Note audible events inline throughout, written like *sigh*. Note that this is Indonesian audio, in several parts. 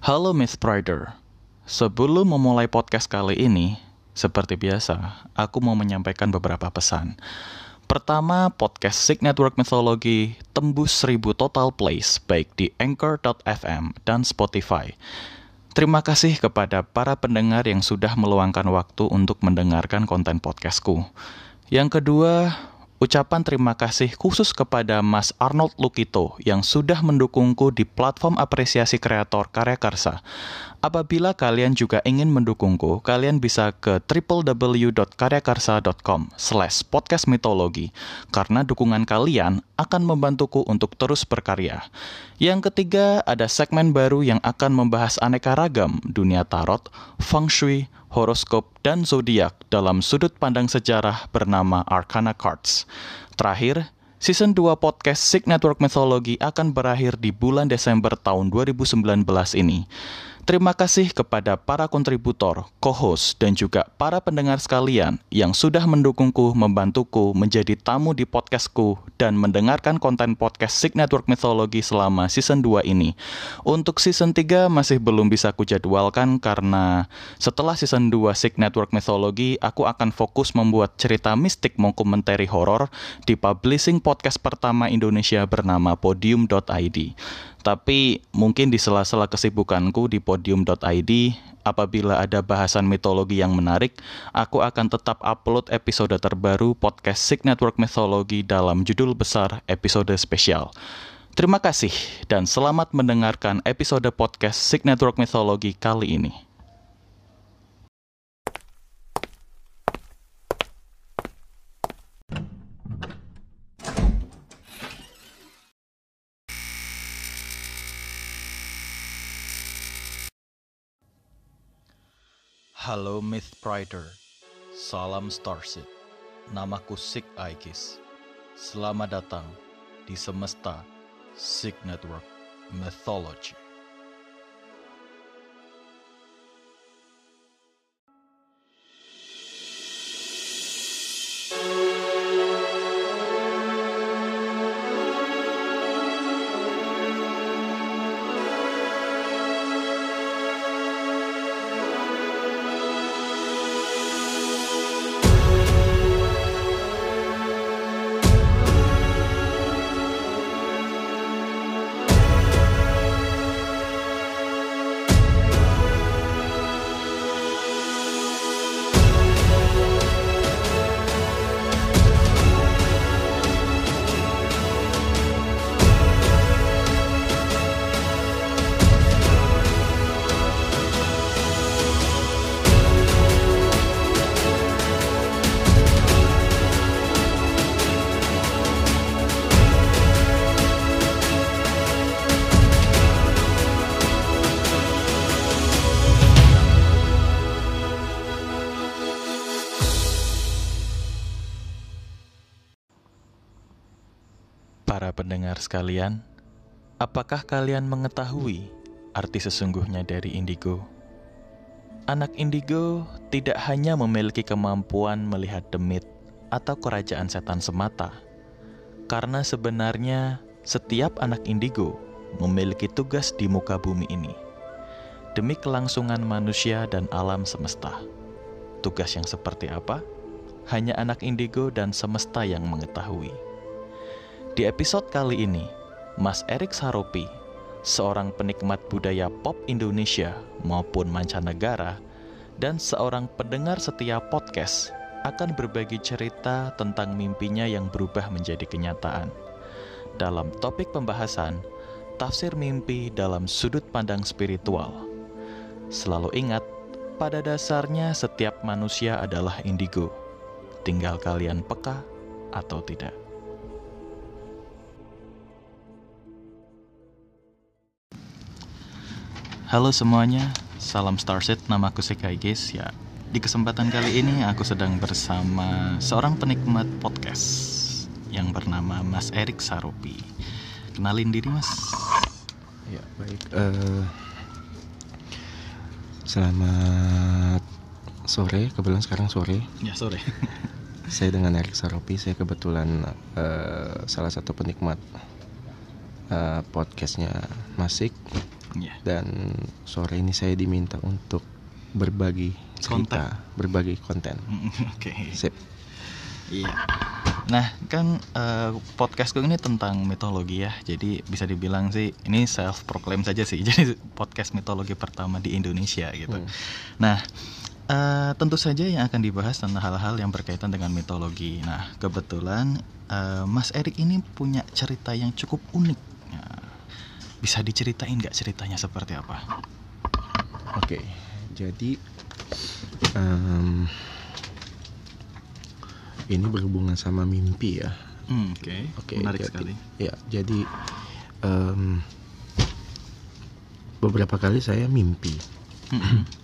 Halo Miss Prider. Sebelum memulai podcast kali ini, seperti biasa, aku mau menyampaikan beberapa pesan. Pertama, podcast Sig Network Mythology tembus 1000 total plays baik di Anchor.fm dan Spotify. Terima kasih kepada para pendengar yang sudah meluangkan waktu untuk mendengarkan konten podcastku. Yang kedua, Ucapan terima kasih khusus kepada Mas Arnold Lukito yang sudah mendukungku di platform apresiasi kreator karya karsa. Apabila kalian juga ingin mendukungku, kalian bisa ke www.karyakarsa.com slash podcast mitologi karena dukungan kalian akan membantuku untuk terus berkarya. Yang ketiga, ada segmen baru yang akan membahas aneka ragam dunia tarot, feng shui, horoskop, dan zodiak dalam sudut pandang sejarah bernama Arcana Cards. Terakhir, Season 2 podcast Sig Network Mythology akan berakhir di bulan Desember tahun 2019 ini. Terima kasih kepada para kontributor, co-host, dan juga para pendengar sekalian yang sudah mendukungku, membantuku menjadi tamu di podcastku dan mendengarkan konten podcast Sig Network Mythology selama season 2 ini. Untuk season 3 masih belum bisa kujadwalkan karena setelah season 2 Sig Network Mythology, aku akan fokus membuat cerita mistik mengkomentari horor di publishing podcast pertama Indonesia bernama podium.id. Tapi mungkin di sela-sela kesibukanku di podium.id, apabila ada bahasan mitologi yang menarik, aku akan tetap upload episode terbaru podcast Sig Network Mythology dalam judul besar episode spesial. Terima kasih dan selamat mendengarkan episode podcast Sig Network Mythology kali ini. Halo Myth Prider, salam Starship. Namaku Sig Aegis. Selamat datang di semesta Sig Network Mythology. Sekalian, apakah kalian mengetahui arti sesungguhnya dari indigo? Anak indigo tidak hanya memiliki kemampuan melihat demit atau kerajaan setan semata, karena sebenarnya setiap anak indigo memiliki tugas di muka bumi ini demi kelangsungan manusia dan alam semesta. Tugas yang seperti apa? Hanya anak indigo dan semesta yang mengetahui. Di episode kali ini, Mas Erik Saropi, seorang penikmat budaya pop Indonesia maupun mancanegara, dan seorang pendengar setia podcast akan berbagi cerita tentang mimpinya yang berubah menjadi kenyataan. Dalam topik pembahasan, tafsir mimpi dalam sudut pandang spiritual. Selalu ingat, pada dasarnya setiap manusia adalah indigo. Tinggal kalian peka atau tidak. Halo semuanya, salam Starset, namaku Sekai guys ya. Di kesempatan kali ini aku sedang bersama seorang penikmat podcast yang bernama Mas Erik Saropi. Kenalin diri Mas. Ya baik. eh, selamat sore. Kebetulan sekarang sore. Ya sore. *laughs* Saya dengan Erik Saropi. Saya kebetulan eh, salah satu penikmat eh, podcastnya Masik. Iya. dan sore ini saya diminta untuk berbagi cerita, berbagi konten. *laughs* Oke. Sip. Iya. Nah, kan eh, podcastku ini tentang mitologi ya. Jadi bisa dibilang sih ini self proclaim saja sih. *laughs* Jadi podcast mitologi pertama di Indonesia gitu. Hmm. Nah, eh, tentu saja yang akan dibahas tentang hal-hal yang berkaitan dengan mitologi. Nah, kebetulan eh, Mas Erik ini punya cerita yang cukup unik. Nah, bisa diceritain nggak ceritanya seperti apa? Oke, jadi em, ini berhubungan sama mimpi ya. Hmm, Oke, Oke, menarik jadi- sekali. Ya, jadi em, beberapa kali saya mimpi. Mm-mm. *clears throat*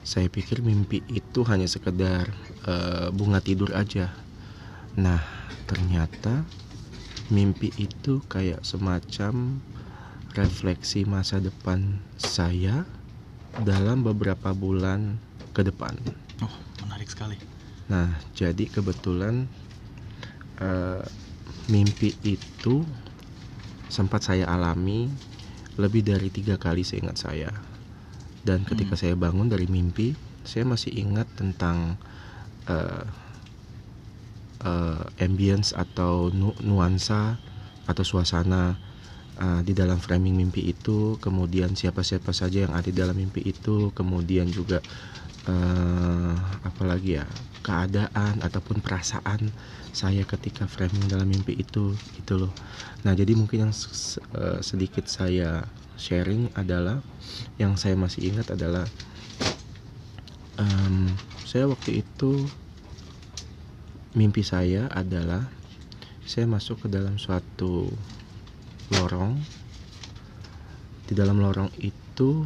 Saya pikir mimpi itu hanya sekedar eh, bunga tidur aja. Nah, ternyata mimpi itu kayak semacam refleksi masa depan saya dalam beberapa bulan ke depan. Oh, menarik sekali. Nah, jadi kebetulan eh, mimpi itu sempat saya alami lebih dari tiga kali seingat saya. Dan ketika Hmm. saya bangun dari mimpi, saya masih ingat tentang eh, eh, ambience atau nu- nuansa atau suasana eh, di dalam framing mimpi itu. Kemudian siapa-siapa saja yang ada di dalam mimpi itu. Kemudian juga eh apalagi ya keadaan ataupun perasaan saya ketika framing dalam mimpi itu gitu loh. Nah jadi mungkin yang eh, sedikit saya sharing adalah yang saya masih ingat adalah em, saya waktu itu mimpi saya adalah saya masuk ke dalam suatu lorong. Di dalam lorong itu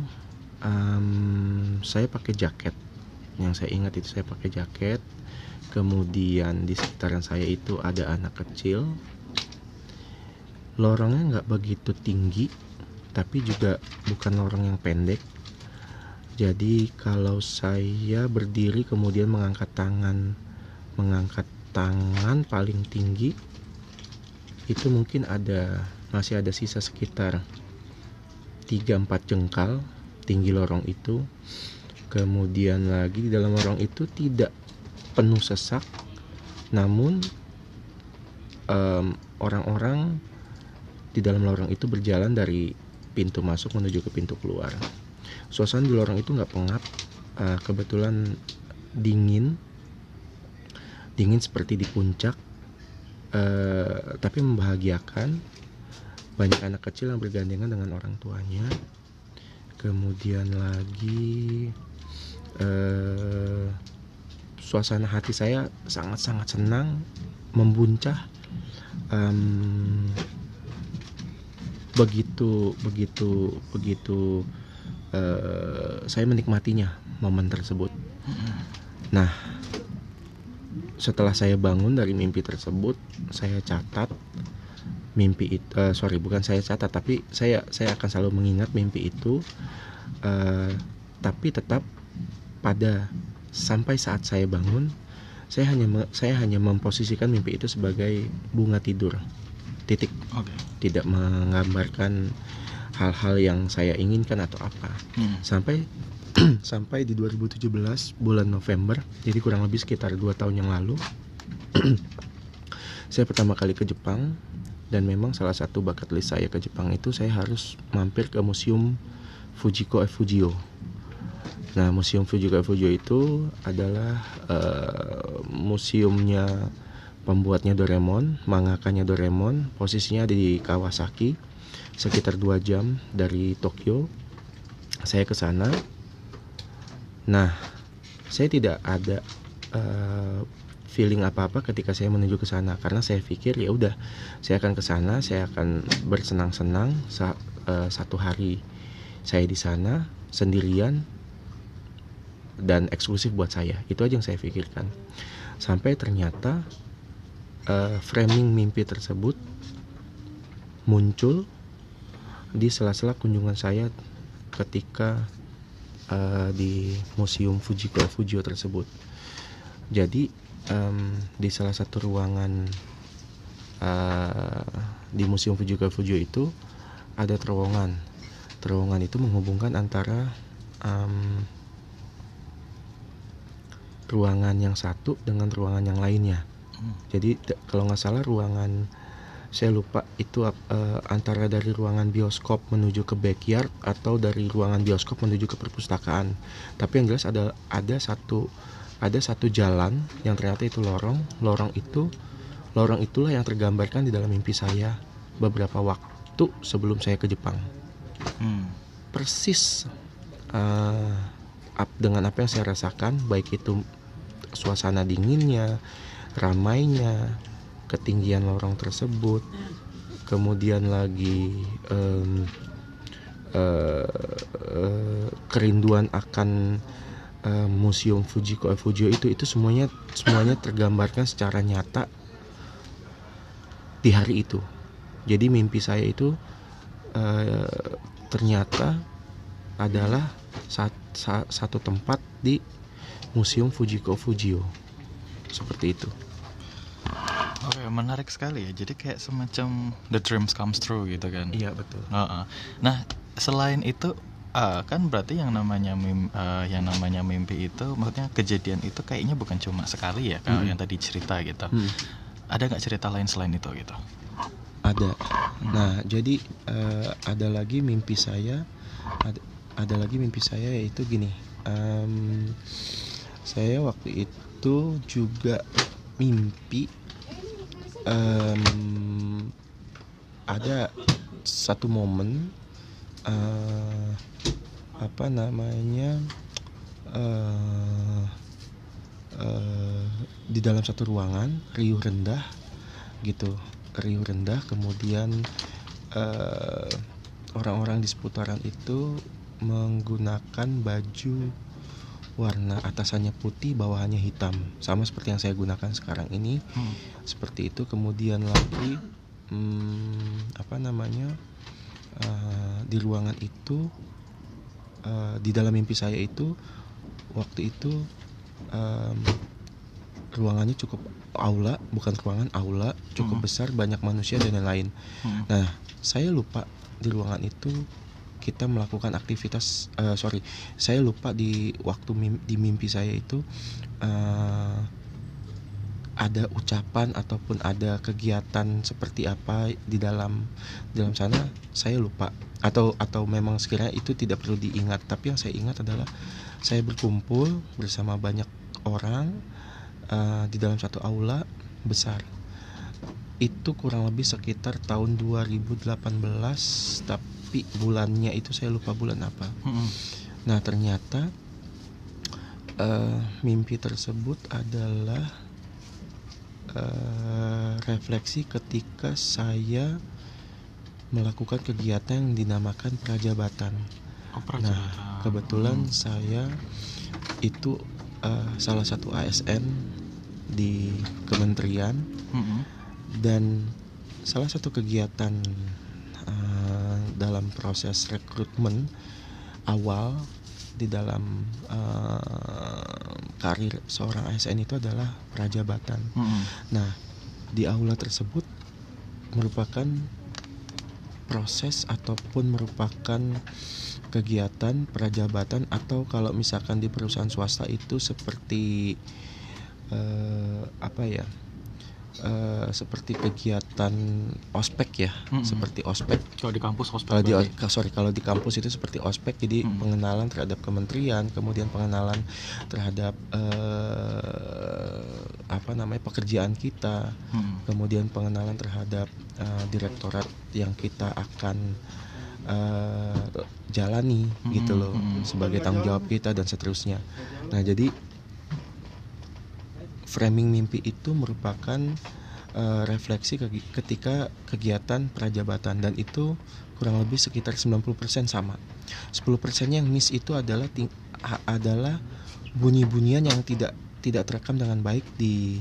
em, saya pakai jaket. Yang saya ingat itu saya pakai jaket. Kemudian di sekitaran saya itu ada anak kecil. Lorongnya nggak begitu tinggi tapi juga bukan lorong yang pendek. Jadi kalau saya berdiri kemudian mengangkat tangan mengangkat tangan paling tinggi itu mungkin ada masih ada sisa sekitar 3-4 jengkal tinggi lorong itu. Kemudian lagi di dalam lorong itu tidak penuh sesak namun orang-orang di dalam lorong itu berjalan dari pintu masuk menuju ke pintu keluar. Suasana di lorong itu nggak pengap eh, kebetulan dingin dingin seperti di puncak eh, tapi membahagiakan banyak anak kecil yang bergandengan dengan orang tuanya. Kemudian lagi eh, suasana hati saya sangat-sangat senang membuncah. Em, begitu begitu begitu eh, saya menikmatinya momen tersebut. Nah setelah saya bangun dari mimpi tersebut saya catat mimpi itu sorry bukan saya catat tapi saya saya akan selalu mengingat mimpi itu eh, tapi tetap pada sampai saat saya bangun saya hanya me- saya hanya memposisikan mimpi itu sebagai bunga tidur titik Oke. tidak menggambarkan hal-hal yang saya inginkan atau apa Hmm. sampai *clears throat* sampai di 2017 bulan November jadi kurang lebih sekitar dua tahun yang lalu *clears throat* saya pertama kali ke Jepang dan memang salah satu bakat list saya ke Jepang itu saya harus mampir ke museum Fujiko F Fujio. Nah museum Fujiko F Fujio itu adalah eh, museumnya pembuatnya Doraemon mangakanya Doraemon posisinya ada di Kawasaki sekitar dua jam dari Tokyo. Saya ke sana. Nah saya tidak ada eh, feeling apa-apa ketika saya menuju ke sana. Karena saya pikir ya udah saya akan ke sana saya akan bersenang-senang sa- eh, satu hari saya di sana sendirian dan eksklusif buat saya. Itu aja yang saya pikirkan. Sampai ternyata eh, framing mimpi tersebut muncul di sela-sela kunjungan saya ketika eh, di museum Fujiko Fujio tersebut. Jadi em, di salah satu ruangan eh, di museum Fujiko Fujio itu ada terowongan terowongan itu menghubungkan antara um, ruangan yang satu dengan ruangan yang lainnya. Hmm. Jadi kalau nggak salah ruangan saya lupa itu uh, antara dari ruangan bioskop menuju ke backyard atau dari ruangan bioskop menuju ke perpustakaan. Tapi yang jelas ada ada satu ada satu jalan yang ternyata itu lorong. Lorong itu lorong itulah yang tergambarkan di dalam mimpi saya beberapa waktu sebelum saya ke Jepang. Hmm. Persis uh, dengan apa yang saya rasakan, baik itu suasana dinginnya, ramainya, ketinggian lorong tersebut kemudian lagi um, uh, uh, kerinduan akan uh, museum Fujiko Fujio itu itu semuanya semuanya tergambarkan secara nyata di hari itu jadi mimpi saya itu uh, ternyata adalah sat, sat, satu tempat di museum Fujiko Fujio seperti itu Oke, okay, menarik sekali ya. Jadi kayak semacam the dreams comes true gitu kan. Iya, betul. Uh -uh. Nah, selain itu uh, kan berarti yang namanya mim, uh, yang namanya mimpi itu maksudnya kejadian itu kayaknya bukan cuma sekali ya kalau hmm. yang tadi cerita gitu. Hmm. Ada nggak cerita lain selain itu gitu? Ada. Hmm. Nah, jadi uh, ada lagi mimpi saya ada, ada lagi mimpi saya yaitu gini. Um, saya waktu itu juga mimpi um, ada satu momen uh, apa namanya? Uh, uh, di dalam satu ruangan riuh rendah gitu. Riuh rendah kemudian orang orang-orang di seputaran itu menggunakan baju warna atasannya putih bawahannya hitam. Sama seperti yang saya gunakan sekarang ini. Hmm. seperti itu. Kemudian lagi hmm, apa namanya uh, di ruangan itu uh, di dalam mimpi saya itu waktu itu um, ruangannya cukup aula bukan ruangan aula cukup hmm. besar banyak manusia dan lain-lain hmm. nah saya lupa di ruangan itu kita melakukan aktivitas uh, sorry saya lupa di waktu mim, di mimpi saya itu uh, ada ucapan ataupun ada kegiatan seperti apa di dalam dalam sana saya lupa. Atau atau memang sekiranya itu tidak perlu diingat. Tapi yang saya ingat adalah saya berkumpul bersama banyak orang uh, di dalam satu aula besar. Itu kurang lebih sekitar tahun 2018 tapi tapi bulannya itu saya lupa bulan apa. Hmm. nah ternyata uh, mimpi tersebut adalah uh, refleksi ketika saya melakukan kegiatan yang dinamakan prajabatan. Oh, Nah, kebetulan hmm. saya itu uh, salah satu ASN di kementerian hmm. dan salah satu kegiatan dalam proses rekrutmen awal di dalam uh, karir seorang ASN itu adalah prajabatan. -hmm. Nah, di aula tersebut merupakan proses ataupun merupakan kegiatan prajabatan atau kalau misalkan di perusahaan swasta itu seperti uh, apa ya? Uh, seperti kegiatan ospek ya, mm -hmm. seperti ospek. Kalau di kampus ospek. Kalau di sorry kalau di kampus itu seperti ospek, jadi mm -hmm. pengenalan terhadap kementerian, kemudian pengenalan terhadap uh, apa namanya pekerjaan kita, mm -hmm. kemudian pengenalan terhadap uh, direktorat yang kita akan uh, jalani mm -hmm. gitu loh, mm -hmm. sebagai tanggung jawab kita dan seterusnya. Nah jadi framing mimpi itu merupakan uh, refleksi ke, ketika kegiatan prajabatan dan itu kurang lebih sekitar 90% sama. 10% yang miss itu adalah adalah bunyi-bunyian yang tidak tidak terekam dengan baik di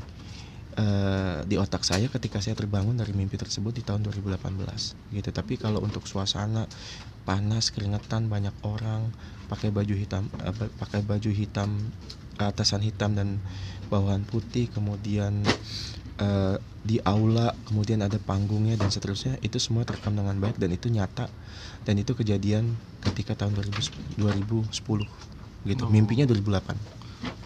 uh, di otak saya ketika saya terbangun dari mimpi tersebut di tahun 2018 gitu. Tapi kalau untuk suasana panas, keringetan, banyak orang pakai baju hitam uh, pakai baju hitam atasan hitam dan bawahan putih kemudian uh, di aula kemudian ada panggungnya dan seterusnya itu semua terekam dengan baik dan itu nyata dan itu kejadian ketika tahun 2000, 2010 gitu Oh. mimpinya 2008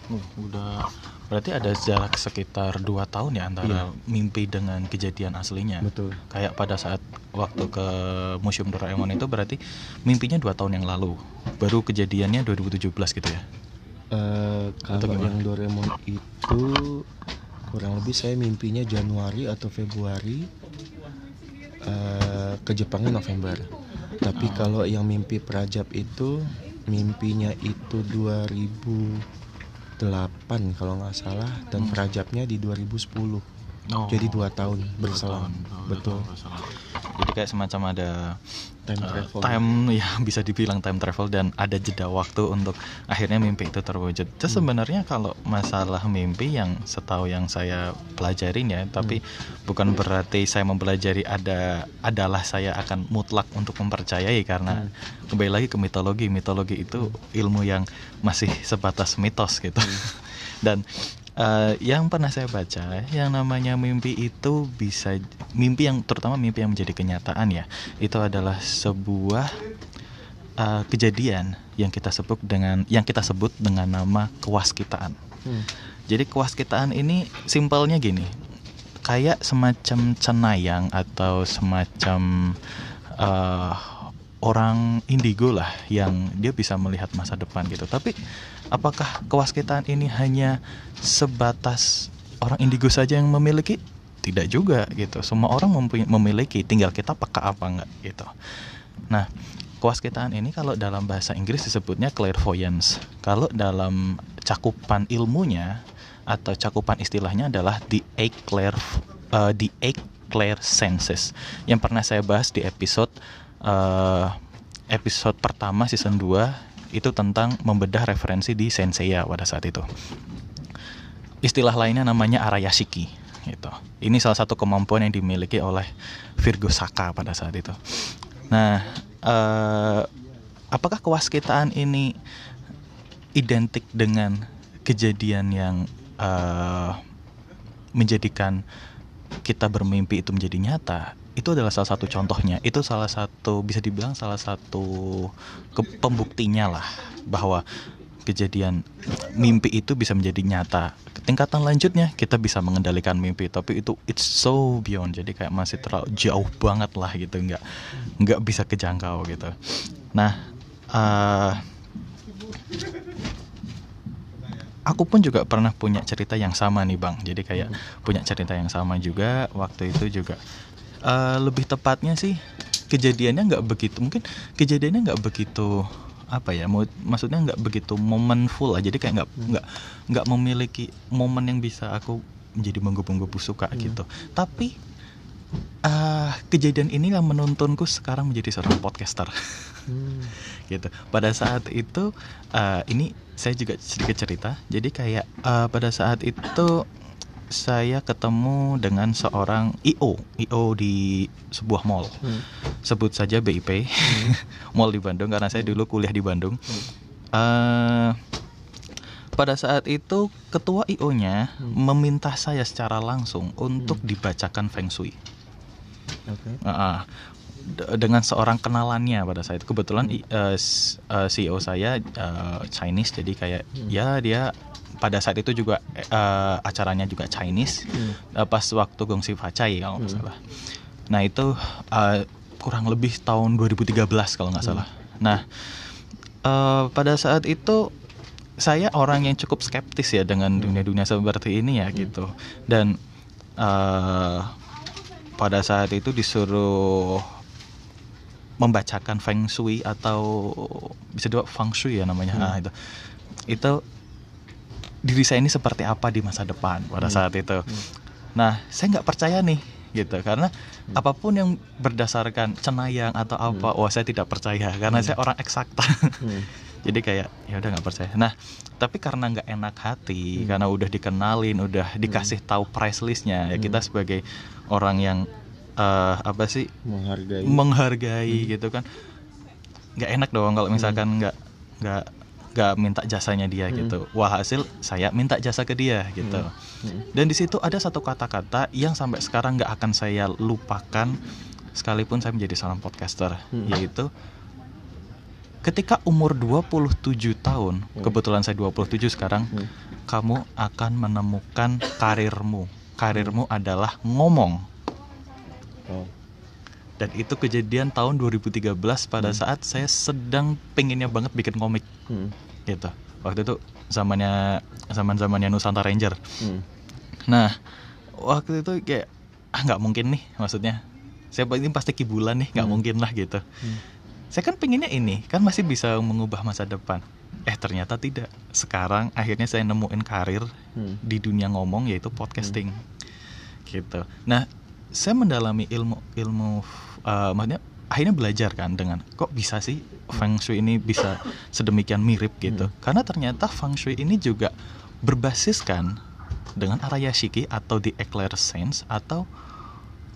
Uh, udah berarti ada jarak sekitar dua tahun ya antara mimpi dengan kejadian aslinya. betul Kayak pada saat waktu ke Museum Doraemon itu berarti mimpinya dua tahun yang lalu, baru kejadiannya 2017 gitu ya. Eh, kalau yang Doraemon itu kurang lebih saya mimpinya Januari atau Februari eh, ke Jepangnya November tapi Oh. kalau yang mimpi Prajab itu mimpinya itu 2008 kalau nggak salah dan Hmm. Prajabnya di 2010 Oh, jadi dua tahun berselang tahun. Betul tahun berselang. Jadi kayak semacam ada time uh, travel time ya *laughs* bisa dibilang time travel dan ada jeda waktu untuk akhirnya mimpi itu terwujud. Hmm. sebenarnya kalau masalah mimpi yang setahu yang saya pelajarin ya, tapi Hmm. bukan berarti saya mempelajari ada adalah saya akan mutlak untuk mempercayai karena Hmm. kembali lagi ke mitologi. Mitologi itu ilmu yang masih sebatas mitos gitu. Hmm. *laughs* dan eh, yang pernah saya baca, yang namanya mimpi itu bisa mimpi yang terutama mimpi yang menjadi kenyataan ya, itu adalah sebuah eh, kejadian yang kita sebut dengan yang kita sebut dengan nama kewaskitaan. Hmm. Jadi kewaskitaan ini simpelnya gini, kayak semacam cenayang atau semacam eh, orang indigo lah yang dia bisa melihat masa depan gitu. Tapi apakah kewaskitaan ini hanya sebatas orang indigo saja yang memiliki? Tidak juga gitu. Semua orang memiliki, tinggal kita peka apa enggak gitu. Nah, kewaskitaan ini kalau dalam bahasa Inggris disebutnya clairvoyance. Kalau dalam cakupan ilmunya atau cakupan istilahnya adalah the eight clair uh, the eight clair senses yang pernah saya bahas di episode uh, episode pertama season 2 itu tentang membedah referensi di Senseiya pada saat itu. Istilah lainnya namanya arayashiki gitu. Ini salah satu kemampuan yang dimiliki oleh Virgo Saka pada saat itu. Nah, eh, apakah kewaskitaan ini identik dengan kejadian yang eh, menjadikan kita bermimpi itu menjadi nyata? Itu adalah salah satu contohnya. Itu salah satu bisa dibilang salah satu ke- pembuktinya lah bahwa kejadian mimpi itu bisa menjadi nyata. Tingkatan lanjutnya kita bisa mengendalikan mimpi, tapi itu it's so beyond. Jadi kayak masih terlalu jauh banget lah gitu, nggak nggak bisa kejangkau gitu. Nah, eh, aku pun juga pernah punya cerita yang sama nih bang. Jadi kayak punya cerita yang sama juga waktu itu juga. Eh, lebih tepatnya sih kejadiannya nggak begitu mungkin kejadiannya nggak begitu apa ya mau maksudnya nggak begitu momenful lah. Jadi kayak nggak nggak nggak memiliki momen yang bisa aku menjadi menggebu-gebu suka gitu. Tapi ah kejadian ini yang menuntunku sekarang menjadi seorang podcaster. Hmm. *laughs* gitu. Pada saat itu eh, ini saya juga sedikit cerita. Jadi kayak eh, pada saat itu saya ketemu dengan seorang IO IO di sebuah mall Hmm. sebut saja BIP *laughs* mall di Bandung karena saya dulu kuliah di Bandung Hmm. Eh, pada saat itu ketua IO-nya Hmm. meminta saya secara langsung untuk dibacakan feng shui Oke. Ah. D- dengan seorang kenalannya pada saat itu kebetulan i- eh, s- eh, CEO saya eh, Chinese jadi kayak Hmm. ya dia pada saat itu juga eh, acaranya juga Chinese Hmm. eh, pas waktu Gongsi Facai kalau nggak Hmm. salah. Nah itu eh, kurang lebih tahun 2013 kalau nggak Hmm. salah. Nah eh, pada saat itu saya orang yang cukup skeptis ya dengan Hmm. dunia-dunia seperti ini ya gitu dan eh, pada saat itu disuruh membacakan feng shui atau bisa juga feng shui ya namanya Hmm. ah, itu itu diri saya ini seperti apa di masa depan pada Hmm. saat itu Hmm. nah saya nggak percaya nih gitu karena apa pun yang berdasarkan cenayang atau apa wah saya tidak percaya karena Hmm. saya orang eksakta Hmm. *laughs* jadi kayak ya udah nggak percaya nah tapi karena nggak enak hati Hmm. karena udah dikenalin udah dikasih tahu price listnya ya Hmm. kita sebagai orang yang eh, apa sih Menghargai. menghargai gitu kan nggak enak dong kalau misalkan nggak nggak gak minta jasanya dia Hmm. gitu walhasil saya minta jasa ke dia gitu Hmm. dan di situ ada satu kata-kata yang sampai sekarang nggak akan saya lupakan sekalipun saya menjadi seorang podcaster Hmm. yaitu ketika umur 27 tahun Hmm. kebetulan saya 27 sekarang Hmm. kamu akan menemukan karirmu karirmu adalah ngomong Oh. dan itu kejadian tahun 2013 pada Hmm. saat saya sedang pengennya banget bikin komik Hmm. Gitu. Waktu itu zamannya zaman zamannya Nusantara Ranger. Hmm. nah waktu itu kayak ah nggak mungkin nih maksudnya. Saya ini pasti kibulan nih nggak Hmm. mungkin lah gitu. Hmm. saya kan pengennya ini kan masih bisa mengubah masa depan. Eh ternyata tidak. Sekarang akhirnya saya nemuin karir Hmm. di dunia ngomong yaitu podcasting. Gitu. Nah saya mendalami ilmu ilmu uh, maksudnya akhirnya belajar kan dengan kok bisa sih feng shui ini bisa sedemikian mirip gitu Hmm. karena ternyata feng shui ini juga berbasiskan dengan araya shiki atau the eclair sense atau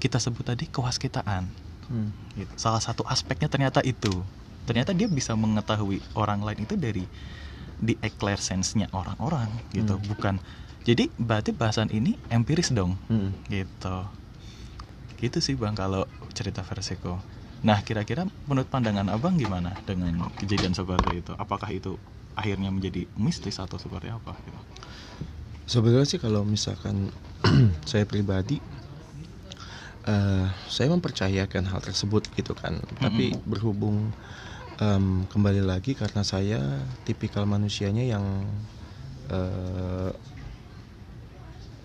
kita sebut tadi kewaskitaan Hmm. gitu. Salah satu aspeknya ternyata itu. Ternyata dia bisa mengetahui orang lain itu dari di eclair sense-nya orang-orang gitu, Hmm. bukan. Jadi berarti bahasan ini empiris dong, Hmm. gitu. Gitu sih Bang kalau cerita versiko. Nah, kira-kira menurut pandangan Abang gimana dengan kejadian seperti itu? Apakah itu akhirnya menjadi mistis atau seperti apa gitu? Sebenarnya sih kalau misalkan *clears throat* saya pribadi eh, saya mempercayakan hal tersebut gitu kan. Tapi berhubung em, kembali lagi karena saya tipikal manusianya yang eh,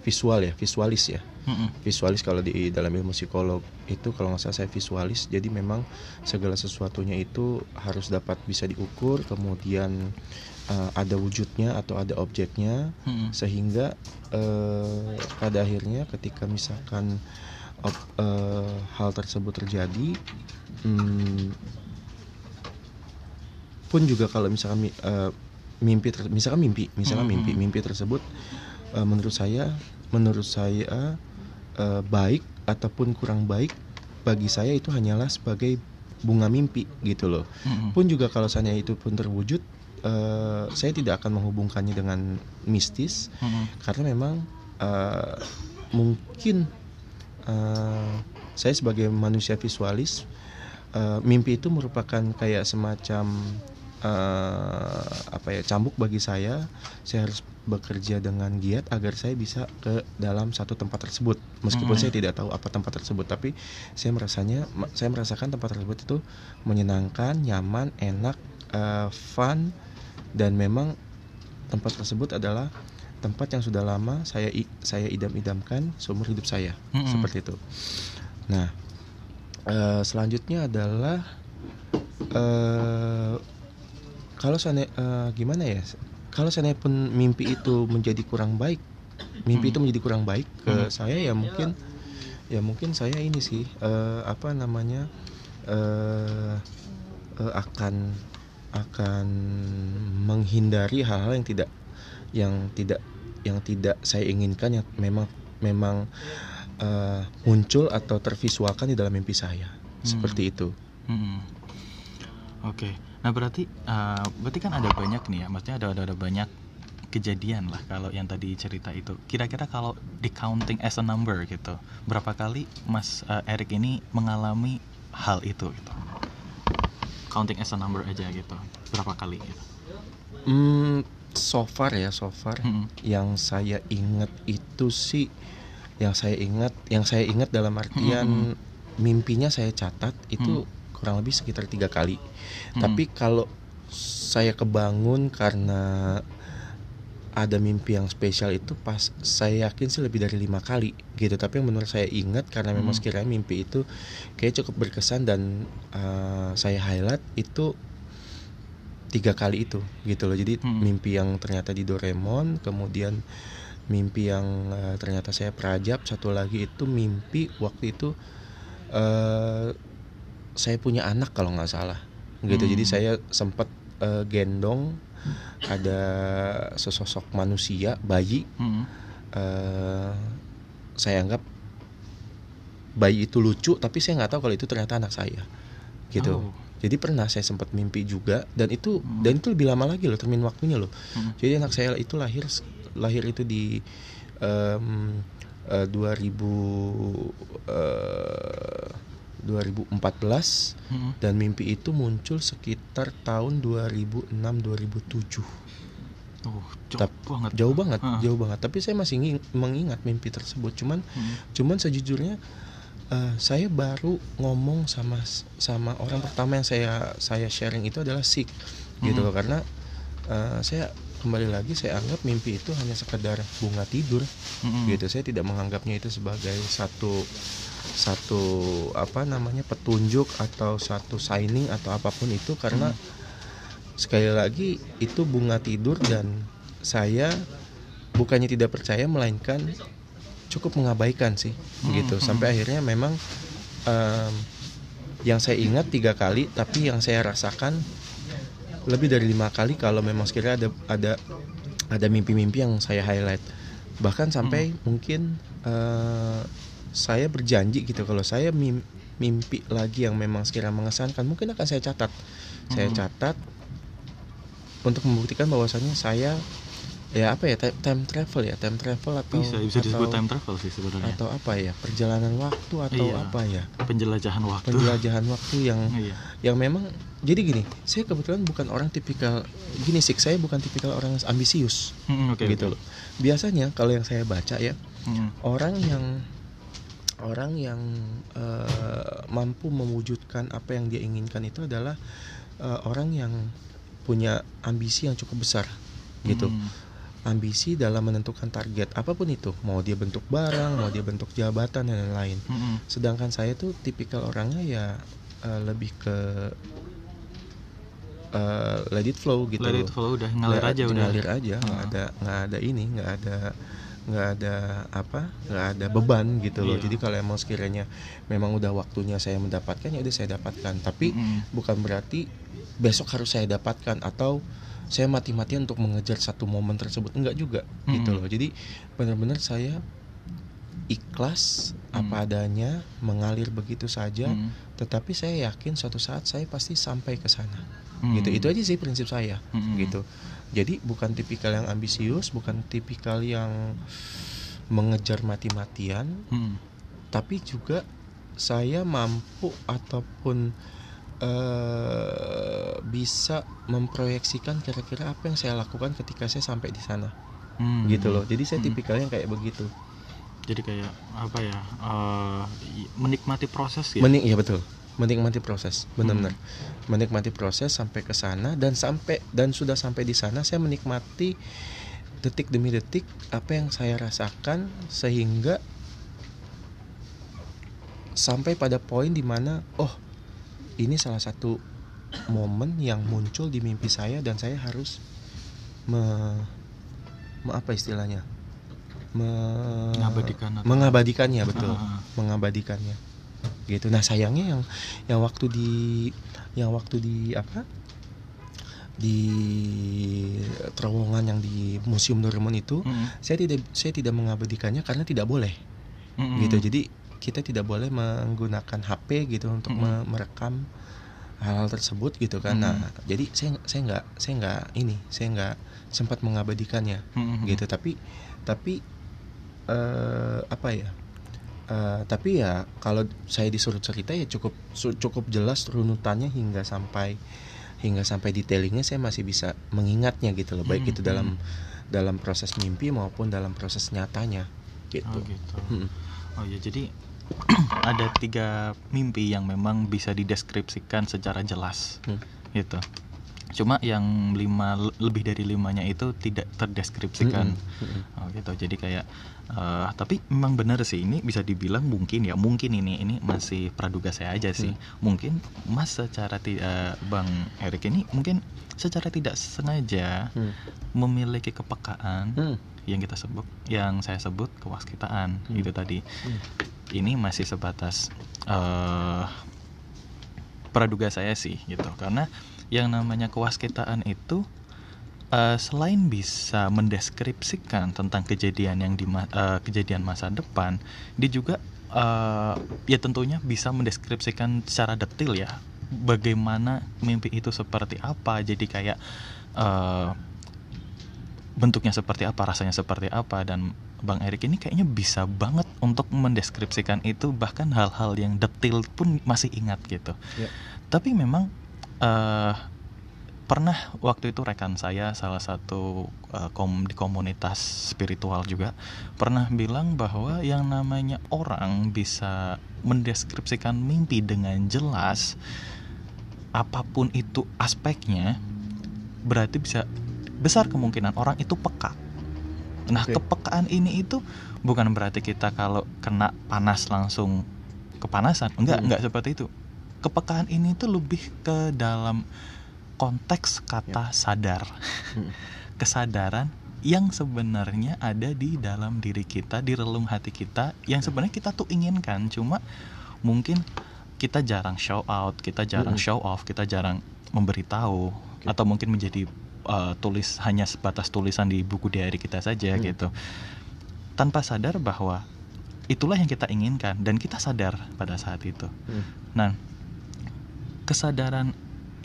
visual ya, visualis ya. Mm-mm. Visualis kalau di dalam ilmu psikolog itu kalau nggak salah saya visualis. Jadi memang segala sesuatunya itu harus dapat bisa diukur, kemudian eh, ada wujudnya atau ada objeknya Mm-mm. sehingga eh, pada akhirnya ketika misalkan op- eh, hal tersebut terjadi hmm, pun juga kalau misalkan mi- eh, mimpi ter- misalkan mimpi misalkan Mhm. mimpi mimpi tersebut eh, menurut saya menurut saya eh, baik ataupun kurang baik bagi saya itu hanyalah sebagai bunga mimpi gitu loh Mm-mm. pun juga kalau seandainya itu pun terwujud eh, saya tidak akan menghubungkannya dengan mistis Mm-mm. karena memang eh, mungkin eh, saya sebagai manusia visualis eh, mimpi itu merupakan kayak semacam eh, apa ya cambuk bagi saya saya harus bekerja dengan giat agar saya bisa ke dalam satu tempat tersebut meskipun Mhm. saya tidak tahu apa tempat tersebut tapi saya merasanya saya merasakan tempat tersebut itu menyenangkan nyaman enak eh, fun dan memang tempat tersebut adalah tempat yang sudah lama saya saya idam-idamkan seumur hidup saya Mm-mm. seperti itu. Nah, eh, selanjutnya adalah kalau saya gimana ya? Kalau saya pun mimpi itu menjadi kurang baik, mimpi itu Hmm. menjadi kurang baik ke Hmm. saya ya mungkin ya mungkin saya ini sih eh, apa namanya eh eh, akan akan menghindari hal-hal yang tidak yang tidak yang tidak saya inginkan yang memang memang eh, muncul atau tervisualkan di dalam mimpi saya seperti itu. Mm-mm. Oke, nah berarti uh, berarti kan ada banyak nih ya, maksudnya ada ada, ada banyak kejadian lah kalau yang tadi cerita itu. Kira-kira kalau di counting as a number gitu, berapa kali Mas uh, Erik ini mengalami hal itu gitu? Counting as a number aja gitu, berapa kali gitu? Hmm, so far ya so far Mm-mm. yang saya ingat itu sih yang saya ingat yang saya ingat dalam artian Mm-mm. mimpinya saya catat itu Mm. Kurang lebih sekitar tiga kali Mm. tapi kalau saya kebangun karena ada mimpi yang spesial itu pas saya yakin sih lebih dari lima kali gitu tapi yang menurut saya ingat karena memang Hmm. sekiranya mimpi itu kayak cukup berkesan dan uh, saya highlight itu tiga kali itu gitu loh jadi Hmm. mimpi yang ternyata di Doraemon kemudian mimpi yang uh, ternyata saya perajab satu lagi itu mimpi waktu itu uh, saya punya anak kalau nggak salah gitu Hmm. jadi saya sempat uh, gendong ada sesosok manusia bayi Mm-mm. eh, saya anggap bayi itu lucu tapi saya nggak tahu kalau itu ternyata anak saya gitu Oh, jadi pernah saya sempat mimpi juga dan itu Hmm. dan itu lebih lama lagi loh termin waktunya loh Hmm. jadi anak saya itu lahir lahir itu di em, eh, 2000 eh, 2014 Hmm. dan mimpi itu muncul sekitar tahun 2006 2007 Oh, jauh Tap- banget. jauh banget Ah. jauh banget tapi saya masih mengingat mimpi tersebut cuman Hmm. cuman sejujurnya eh, saya baru ngomong sama sama orang pertama yang saya saya sharing itu adalah Sik gitu Mhm. loh karena eh, saya kembali lagi saya anggap mimpi itu hanya sekedar bunga tidur Hmm. gitu saya tidak menganggapnya itu sebagai satu satu apa namanya petunjuk atau satu signing atau apa pun itu karena sekali lagi itu bunga tidur dan saya bukannya tidak percaya melainkan cukup mengabaikan sih Hmm, gitu. hmm. sampai akhirnya memang em, yang saya ingat tiga kali tapi yang saya rasakan lebih dari lima kali kalau memang sekiranya ada ada ada mimpi-mimpi yang saya highlight. Bahkan sampai mungkin eh, saya berjanji gitu kalau saya mim- mimpi lagi yang memang sekiranya mengesankan mungkin akan saya catat saya Mhm. catat untuk membuktikan bahwasannya saya ya apa ya ti- time travel ya time travel atau bisa bisa disebut atau, time travel sih sebenarnya. atau apa ya perjalanan waktu atau Iya. apa ya Penjelajahan waktu. penjelajahan waktu yang Iya. yang memang jadi gini saya kebetulan bukan orang tipikal gini sih saya bukan tipikal orang yang ambisius Hmm, oke. gitu oke. loh biasanya kalau yang saya baca ya Hmm. orang yang orang yang eh, mampu mewujudkan apa yang dia inginkan itu adalah eh, orang yang punya ambisi yang cukup besar gitu Hmm. ambisi dalam menentukan target apa pun itu mau dia bentuk barang mau dia bentuk jabatan dan lain-lain Hmm. sedangkan saya tuh tipikal orangnya ya eh, lebih ke eh, let it flow gitu Let it flow udah ngalir aja udah. ngalir aja nggak Ah. ada nggak ada ini nggak ada nggak ada apa nggak ada beban gitu loh Iya. jadi kalau emang sekiranya memang udah waktunya saya mendapatkan ya udah saya dapatkan tapi Hmm. bukan berarti besok harus saya dapatkan atau saya mati-matian untuk mengejar satu momen tersebut enggak juga gitu Mm-mm. loh jadi benar-benar saya ikhlas Mm. apa adanya mengalir begitu saja Hmm. tetapi saya yakin suatu saat saya pasti sampai ke sana Hmm. gitu itu aja sih prinsip saya Hmm. gitu jadi bukan tipikal yang ambisius bukan tipikal yang mengejar mati-matian Hmm. tapi juga saya mampu ataupun eh, bisa memproyeksikan kira-kira apa yang saya lakukan ketika saya sampai di sana Hmm. gitu loh jadi saya Hmm. tipikal yang kayak begitu Jadi kayak apa ya? i- menikmati proses ya. Menik ya betul menikmati proses benar-benar. Hmm. menikmati proses sampai ke sana dan sampai dan sudah sampai di sana saya menikmati detik demi detik apa yang saya rasakan sehingga sampai pada poin di mana oh ini salah satu momen yang muncul di mimpi saya dan saya harus me, me- apa istilahnya? Me- Mengabadikan atau- mengabadikannya betul. Ah, mengabadikannya gitu nah sayangnya yang yang waktu di yang waktu di apa di terowongan yang di museum Doraemon itu Hmm. saya tidak saya tidak mengabadikannya karena tidak boleh Hmm. gitu jadi kita tidak boleh menggunakan HP gitu untuk Mm-mm. me- merekam hal-hal tersebut gitu kan nah jadi saya saya nggak saya nggak ini saya nggak sempat mengabadikannya Hmm. gitu tapi tapi eh apa ya Eh, tapi ya kalau saya disuruh cerita ya cukup cukup jelas runutannya hingga sampai hingga sampai detailingnya saya masih bisa mengingatnya gitu loh baik Hmm, itu dalam dalam proses mimpi maupun dalam proses nyatanya gitu. Oh gitu. Mm-mm. Oh ya jadi *clears throat* ada tiga mimpi yang memang bisa dideskripsikan secara jelas, Hmm. gitu. Cuma yang lima lebih dari limanya itu tidak terdeskripsikan. Mm-mm. Mm-mm. Oh gitu. Jadi kayak eh, tapi memang benar sih ini bisa dibilang mungkin ya mungkin ini ini masih praduga saya aja sih. Mungkin Mas secara tidak Bang Erik ini mungkin secara tidak sengaja Hmm. memiliki kepekaan Hmm. yang kita sebut yang saya sebut kewaskitaan Hmm. itu tadi Hmm. ini masih sebatas eh praduga saya sih gitu karena yang namanya kewaskitaan itu eh, selain bisa mendeskripsikan tentang kejadian yang di eh, kejadian masa depan dia juga eh, ya tentunya bisa mendeskripsikan secara detail ya bagaimana mimpi itu seperti apa. Jadi kayak uh, bentuknya seperti apa rasanya seperti apa. Dan Bang Erik ini kayaknya bisa banget untuk mendeskripsikan itu bahkan hal-hal yang detail pun masih ingat gitu. Ya. tapi memang uh, pernah waktu itu rekan saya salah satu uh, kom di komunitas spiritual juga pernah bilang bahwa yang namanya orang bisa mendeskripsikan mimpi dengan jelas apa pun itu aspeknya berarti bisa besar kemungkinan orang itu peka. Nah, Oke. kepekaan ini itu bukan berarti kita kalau kena panas langsung kepanasan. Enggak, Hmm. enggak seperti itu. Kepekaan ini tuh lebih ke dalam konteks kata sadar. Hmm. *laughs* Kesadaran yang sebenarnya ada di dalam diri kita, di relung hati kita yang sebenarnya kita tuh inginkan, cuma mungkin kita jarang show out, kita jarang show off, kita jarang memberitahu Oke. atau mungkin menjadi uh, tulis hanya sebatas tulisan di buku diary kita saja Hmm. gitu. Tanpa sadar bahwa itulah yang kita inginkan dan kita sadar pada saat itu. Hmm. Nah, kesadaran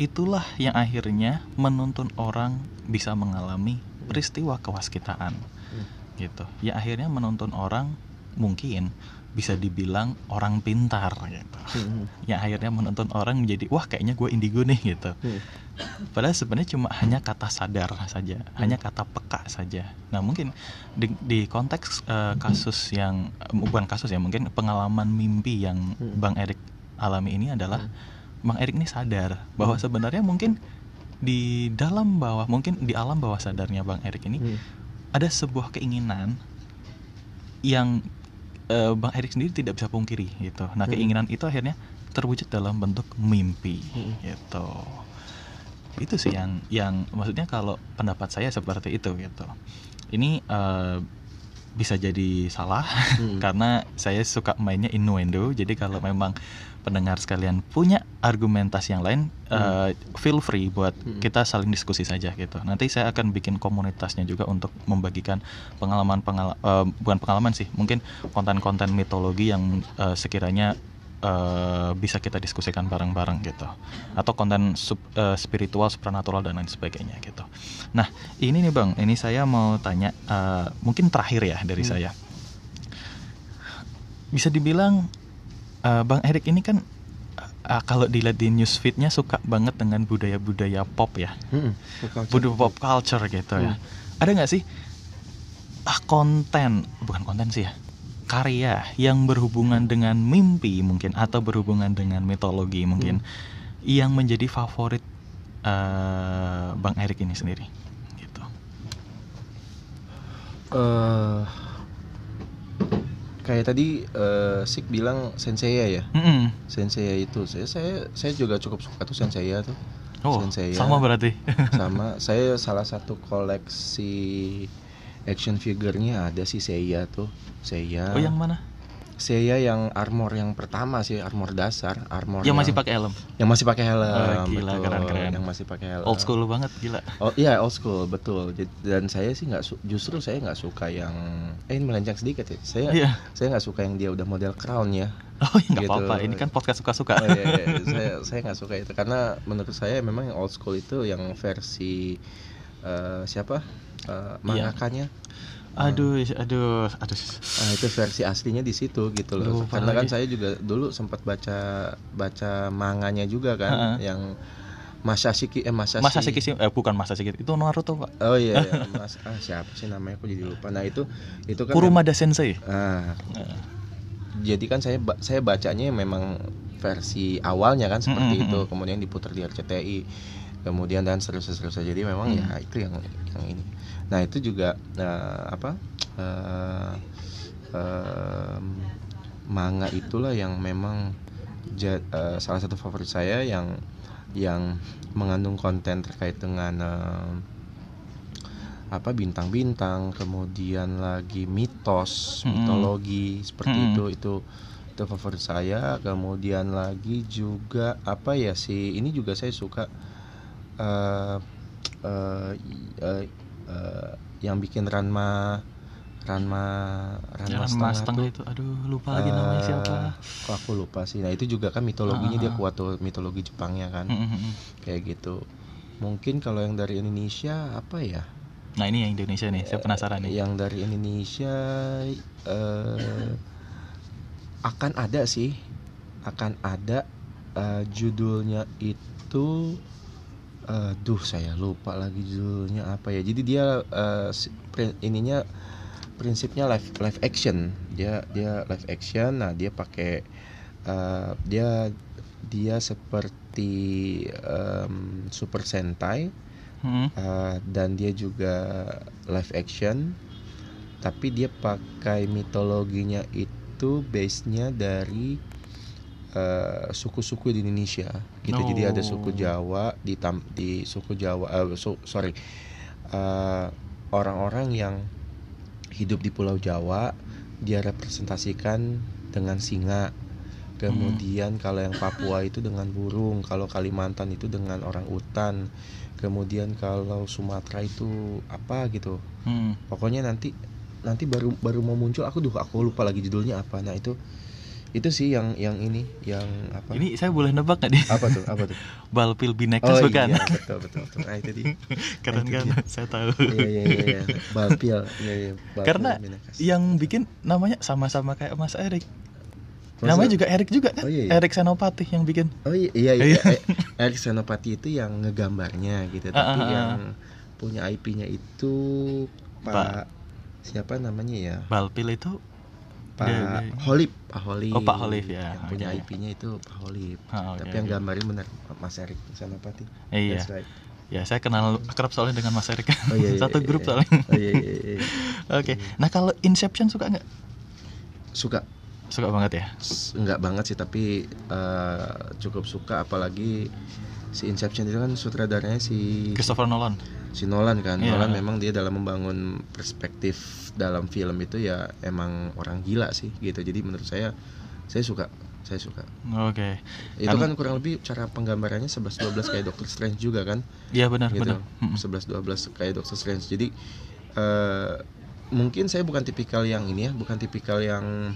itulah yang akhirnya menuntun orang bisa mengalami peristiwa kewaskitaan. Hmm. Gitu. Ya akhirnya menuntun orang mungkin bisa dibilang orang pintar gitu. Hmm. Yang akhirnya menuntun orang menjadi wah kayaknya gue indigo nih gitu. Hmm. Padahal sebenarnya cuma hanya kata sadar saja, hanya kata peka saja. Nah mungkin di, di konteks eh, kasus yang eh, bukan kasus ya, mungkin pengalaman mimpi yang Hmm. Bang Erik alami ini adalah Bang Erik ini sadar bahwa Hmm. sebenarnya mungkin di dalam bawah, mungkin di alam bawah sadarnya Bang Erik ini Hmm. ada sebuah keinginan yang eh, Bang Erik sendiri tidak bisa pungkiri gitu. Nah Hmm. keinginan itu akhirnya terwujud dalam bentuk mimpi Hmm. gitu. Itu sih yang yang maksudnya kalau pendapat saya seperti itu gitu. Ini eh, bisa jadi salah Hmm. *laughs* karena saya suka mainnya innuendo. Jadi kalau memang pendengar sekalian punya argumentasi yang lain, eh, feel free buat Hmm. kita saling diskusi saja gitu. Nanti saya akan bikin komunitasnya juga untuk membagikan pengalaman pengalaman bukan pengalaman sih, mungkin konten-konten mitologi yang eh, sekiranya eh, bisa kita diskusikan bareng-bareng gitu. Atau konten sub- eh, spiritual, supernatural dan lain sebagainya gitu. Nah, ini nih Bang, ini saya mau tanya eh, mungkin terakhir ya dari Hmm. saya. Bisa dibilang eh, Bang Erik ini kan eh, kalau dilihat di newsfeednya suka banget dengan budaya-budaya pop ya, Hmm. Budaya pop culture gitu ya. Hmm. Ada nggak sih ah, konten, bukan konten sih ya, karya yang berhubungan dengan mimpi mungkin atau berhubungan dengan mitologi mungkin yang menjadi favorit eh, Bang Erik ini sendiri, gitu. Eh, kayak tadi eh, Sik bilang Senseiya ya. Mm-mm. Senseiya itu saya saya saya juga cukup suka tuh Senseiya tuh. Oh, Senseiya. sama berarti. *laughs* Sama saya salah satu koleksi action figurnya ada sih Seiya tuh. Seiya. oh, yang mana? Seiya yang armor yang pertama sih, armor dasar, armor Yang masih pakai helm. yang masih pakai helm. Oh, gila, betul. keren-keren. Yang masih pakai helm. Old school banget, gila. Oh iya old school betul. Dan saya sih nggak justru saya nggak suka yang eh ini melenceng sedikit ya. Saya Iya. saya nggak suka yang dia udah model crown ya. *laughs* Oh, ya nggak Gitu. apa-apa. Ini kan podcast suka-suka. Oh, iya, iya. *laughs* saya saya nggak suka itu karena menurut saya memang yang old school itu yang versi eh, siapa Iya. uh, mangakanya. Aduh, aduh, aduh. Ah, itu versi aslinya di situ gitu loh. Lupa Karena kan saya juga dulu sempat baca baca manganya juga kan Ha-ha. yang Masashi eh Masashi. Masa sih eh bukan masa sih itu Naruto, Pak. Oh iya, iya. *laughs* Mas ah siapa sih namanya aku jadi lupa. Nah, itu itu kan Kurumada Sensei. Ah, Eh, jadi kan saya saya bacanya memang versi awalnya kan seperti Mm, mm, itu, kemudian diputar di RCTI. Kemudian dan seterusnya seterusnya. Jadi memang Mm. ya itu yang yang ini. Nah, itu juga eh, apa? eh, em, manga itulah yang memang ja- eh, salah satu favorit saya yang yang mengandung konten terkait dengan em, apa bintang-bintang, kemudian lagi mitos, Mm-mm. mitologi seperti Mm-mm. itu itu itu favorit saya. Kemudian lagi juga apa ya sih ini juga saya suka eh eh, i- eh, eh, yang bikin Ranma Ranma Ranma, Ranma setengah, setengah tuh, itu aduh lupa lagi namanya eh, siapa Kok aku lupa sih. Nah itu juga kan mitologinya Ah, dia ah. kuat tuh mitologi Jepangnya kan. Mm. Kayak gitu. Mungkin kalau yang dari Indonesia apa ya? nah ini yang Indonesia nih saya penasaran nih Yang dari Indonesia eh, akan ada sih, akan ada eh, judulnya itu, eh, duh saya lupa lagi judulnya apa ya. Jadi dia eh, pri- ininya prinsipnya live live action. Dia dia live action. Nah dia pakai eh, dia dia seperti em, Super Sentai. Mm, Uh, dan dia juga live action tapi dia pakai mitologinya itu base-nya dari uh, suku-suku di Indonesia. Gitu. Jadi ada suku Oh. Jawa di tam- di suku Jawa uh, su- sorry. Uh, orang-orang yang hidup di Pulau Jawa dia representasikan dengan singa. Kemudian kalau yang Papua itu dengan burung kalau Kalimantan itu dengan orang utan. Kemudian kalau Sumatera itu apa gitu. Mm. pokoknya nanti nanti baru baru mau muncul aku duh aku lupa lagi judulnya apa. Nah itu itu sih yang yang ini yang apa ini saya boleh nebak nggak nih apa tuh apa tuh *laughs* Balpil Binekas oh bukan iya betul betul betul nah itu dia *laughs* keren itu kan dia. saya tahu iya iya iya, iya. *laughs* Balpil iya iya Balpil Karena Minekas. yang bikin namanya sama-sama kayak Mas Erik Masa- namanya juga Erik juga kan Oh, iya, iya. Erik Senopati yang bikin Oh iya iya, Iya. iya. Eh, Erik Senopati itu yang ngegambarnya gitu, Ah, tapi ah, ah. yang punya IP-nya itu Pak, Pak. siapa namanya ya? Balpil itu Pak Dia- dia- Holip, Pak Holip. Oh, Pak Holip, ya. Yang punya Oke. IP-nya itu Pak Holip. Ah, oke, tapi yang oke. gambarin benar Mas Erik Senopati. iya That's right. ya saya kenal akrab soalnya dengan Mas Erik Oh iya, iya, *laughs* satu iya, grup iya. soalnya Oh iya iya iya. *laughs* oke nah kalau Inception suka nggak Suka suka banget ya enggak banget sih tapi eh, cukup suka apalagi si Inception itu kan sutradaranya si Christopher Nolan si Nolan kan. Iya. Nolan memang dia dalam membangun perspektif dalam film itu ya emang orang gila sih gitu. Jadi menurut saya saya suka saya suka. Oke. Itu Kan- kurang lebih cara penggambarannya 11 12 kayak Doctor Strange juga kan? Iya benar gitu. benar. Mm-mm. 11 12 kayak Doctor Strange. Jadi eh, mungkin saya bukan tipikal yang ini ya bukan tipikal yang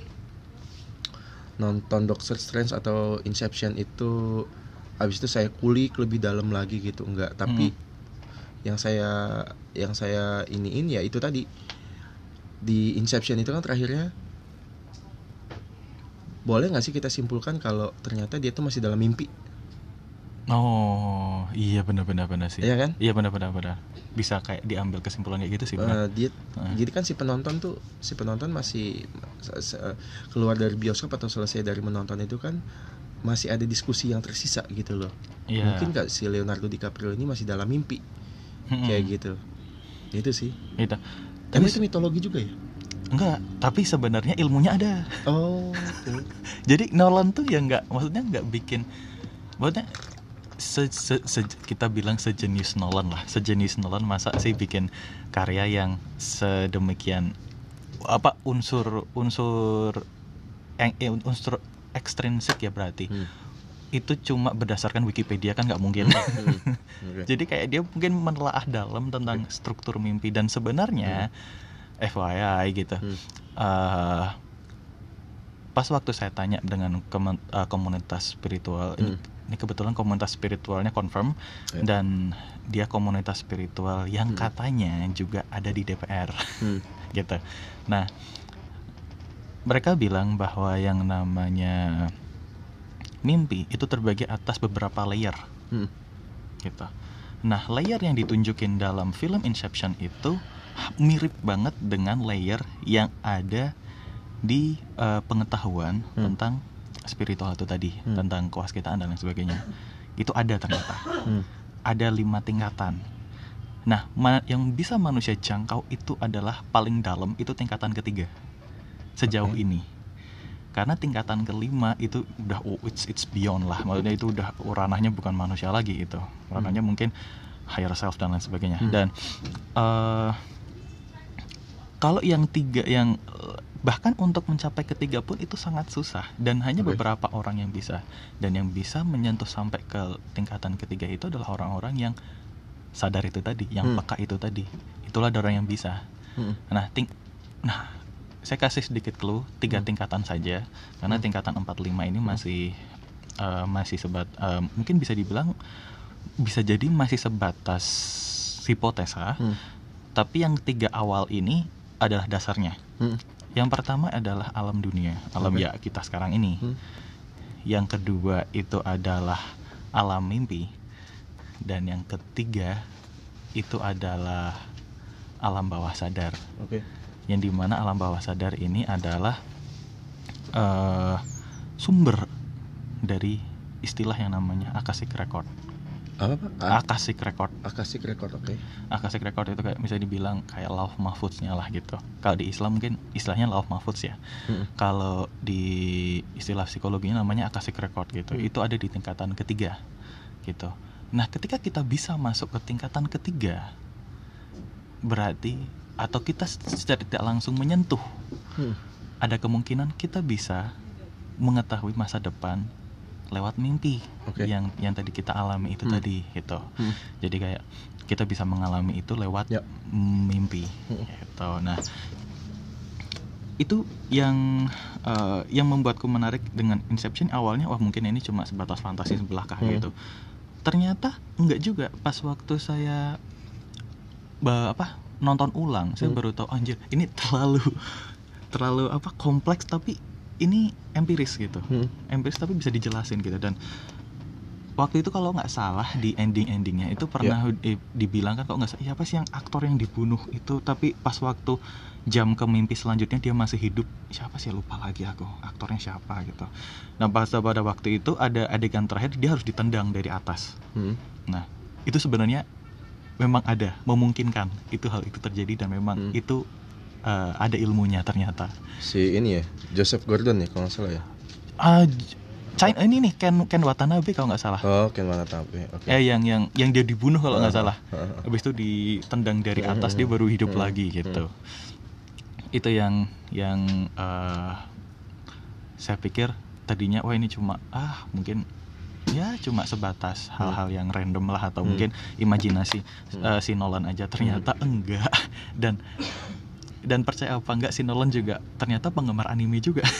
nonton Doctor Strange atau Inception itu habis itu saya kulik lebih dalam lagi gitu. Enggak tapi yang saya yang saya iniin ya itu tadi. Di Inception itu kan terakhirnya boleh nggak sih kita simpulkan kalau ternyata dia tuh masih dalam mimpi? Oh iya benar benar sih. Iya kan? iya benar benar bisa kayak diambil kesimpulan kayak gitu sih benar Eh, dia Heeh. jadi kan si penonton tuh si penonton masih keluar dari bioskop atau selesai dari menonton itu kan masih ada diskusi yang tersisa gitu loh. Iya. Mungkin nggak si Leonardo DiCaprio ini masih dalam mimpi Mm-mm. kayak gitu itu sih Itu. tapi itu mitologi juga ya enggak, tapi sebenarnya ilmunya ada. oh. *laughs* Jadi Nolan tuh ya enggak, maksudnya enggak bikin maksudnya se, se- se- kita bilang sejenis Nolan lah, sejenis Nolan masa sih bikin karya yang sedemikian apa unsur unsur yang eh, unsur ekstrinsik ya berarti. Hmm. Itu cuma berdasarkan Wikipedia kan nggak mungkin. Hmm. *laughs* Oke. Jadi kayak dia mungkin menelaah dalam tentang struktur mimpi dan sebenarnya FYI gitu. Hmm. eh, pas waktu saya tanya dengan eh, komunitas spiritual ini, Hmm. ini kebetulan komunitas spiritualnya confirm Ya. dan dia komunitas spiritual yang Hmm. katanya juga ada di DPR Hmm. *laughs* gitu. Nah, mereka bilang bahwa yang namanya mimpi itu terbagi atas beberapa layer Hmm. gitu. Nah, layer yang ditunjukin dalam film Inception itu mirip banget dengan layer yang ada di eh, pengetahuan Hmm. tentang spiritual itu tadi, Hmm. tentang kewaskitaan dan lain sebagainya. Itu ada ternyata. Hmm. Ada lima tingkatan. Nah, ma- yang bisa manusia jangkau itu adalah paling dalam itu tingkatan ketiga sejauh Oke. ini. Karena tingkatan kelima itu udah oh, it's it's beyond lah, maksudnya itu udah ranahnya bukan manusia lagi itu, ranahnya mungkin higher self dan lain sebagainya. Hmm. Dan eh, kalau yang tiga yang bahkan untuk mencapai ketiga pun itu sangat susah dan hanya Oke. beberapa orang yang bisa dan yang bisa menyentuh sampai ke tingkatan ketiga itu adalah orang-orang yang sadar itu tadi, yang Hmm. peka itu tadi. Itulah ada orang yang bisa. Hmm. Nah, ting Nah, saya kasih sedikit clue tiga Hmm. tingkatan saja karena Hmm. tingkatan 45 ini masih eh, masih sebat eh, mungkin bisa dibilang bisa jadi masih sebatas hipotesa Hmm. tapi yang tiga awal ini adalah dasarnya Hmm. yang pertama adalah alam dunia alam Oke. ya kita sekarang ini Hmm. yang kedua itu adalah alam mimpi dan yang ketiga itu adalah alam bawah sadar Oke. Yang di mana alam bawah sadar ini adalah eh, sumber dari istilah yang namanya akashic record. Apa pak? A- Akashic record, Akashic record, oke. akashic record itu kayak bisa dibilang kayak lauf mahfudznya lah gitu. Kalau di Islam mungkin istilahnya lauf mahfudz ya. Hmm. Kalau di istilah psikologinya namanya akashic record gitu. Hmm. Itu ada di tingkatan ketiga gitu. Nah, ketika kita bisa masuk ke tingkatan ketiga berarti atau kita secara tidak langsung menyentuh Hmm. ada kemungkinan kita bisa mengetahui masa depan lewat mimpi Oke. yang yang tadi kita alami itu Hmm. tadi gitu. Hmm. Jadi kayak kita bisa mengalami itu lewat Ya. mimpi Hmm. gitu. Nah, itu yang eh, yang membuatku menarik dengan Inception awalnya wah mungkin ini cuma sebatas fantasi belaka Hmm. gitu. Ternyata enggak juga pas waktu saya ba- apa nonton ulang saya Hmm. baru tahu anjir ini terlalu terlalu apa kompleks tapi ini empiris gitu Hmm. empiris tapi bisa dijelasin gitu dan waktu itu kalau nggak salah di ending endingnya itu pernah di- dibilang kan kok nggak salah siapa sih yang aktor yang dibunuh itu tapi pas waktu jam ke mimpi selanjutnya dia masih hidup siapa sih lupa lagi aku aktornya siapa gitu nah pas pada waktu itu ada adegan terakhir dia harus ditendang dari atas Hmm. nah itu sebenarnya memang ada memungkinkan itu hal itu terjadi dan memang Hmm. itu eh, ada ilmunya ternyata Si ini ya, Joseph Gordon ya kalau nggak salah ya. Ah, J- China ini nih Ken Ken Watanabe kalau nggak salah Oh, Ken Watanabe. Oke. eh yang yang yang dia dibunuh kalau nggak Ah, salah ah, habis itu ditendang dari Hmm, atas hmm, dia baru hidup hmm, lagi gitu itu yang yang eh, saya pikir tadinya wah ini cuma ah mungkin ya cuma sebatas hal-hal yang random lah atau Hmm. mungkin imajinasi Hmm. eh, si Nolan aja ternyata enggak *laughs* dan dan percaya apa enggak si Nolan juga ternyata penggemar anime juga *laughs*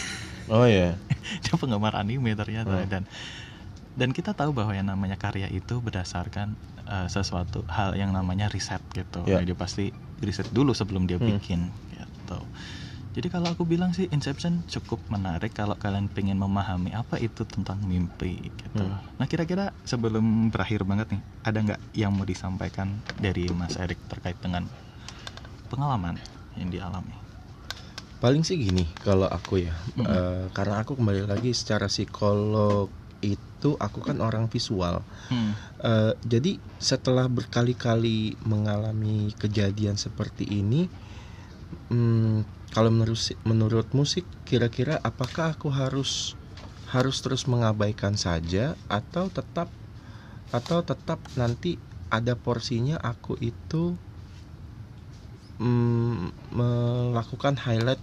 Oh ya. dia penggemar anime ternyata Hmm. dan dan kita tahu bahwa yang namanya karya itu berdasarkan uh, sesuatu hal yang namanya riset gitu Ya. dia pasti riset dulu sebelum dia Hmm. bikin gitu jadi kalau aku bilang sih Inception cukup menarik kalau kalian pengen memahami apa itu tentang mimpi gitu Hmm. nah kira-kira sebelum berakhir banget nih ada nggak yang mau disampaikan dari Mas Erik terkait dengan pengalaman yang dialami Paling sih gini kalau aku ya, Mm-mm. eh, karena aku kembali lagi secara psikolog itu aku kan orang visual. Hmm. Eh, jadi setelah berkali-kali mengalami kejadian seperti ini, hmm, kalau menurut menurut musik kira-kira apakah aku harus harus terus mengabaikan saja atau tetap atau tetap nanti ada porsinya aku itu mm, melakukan highlight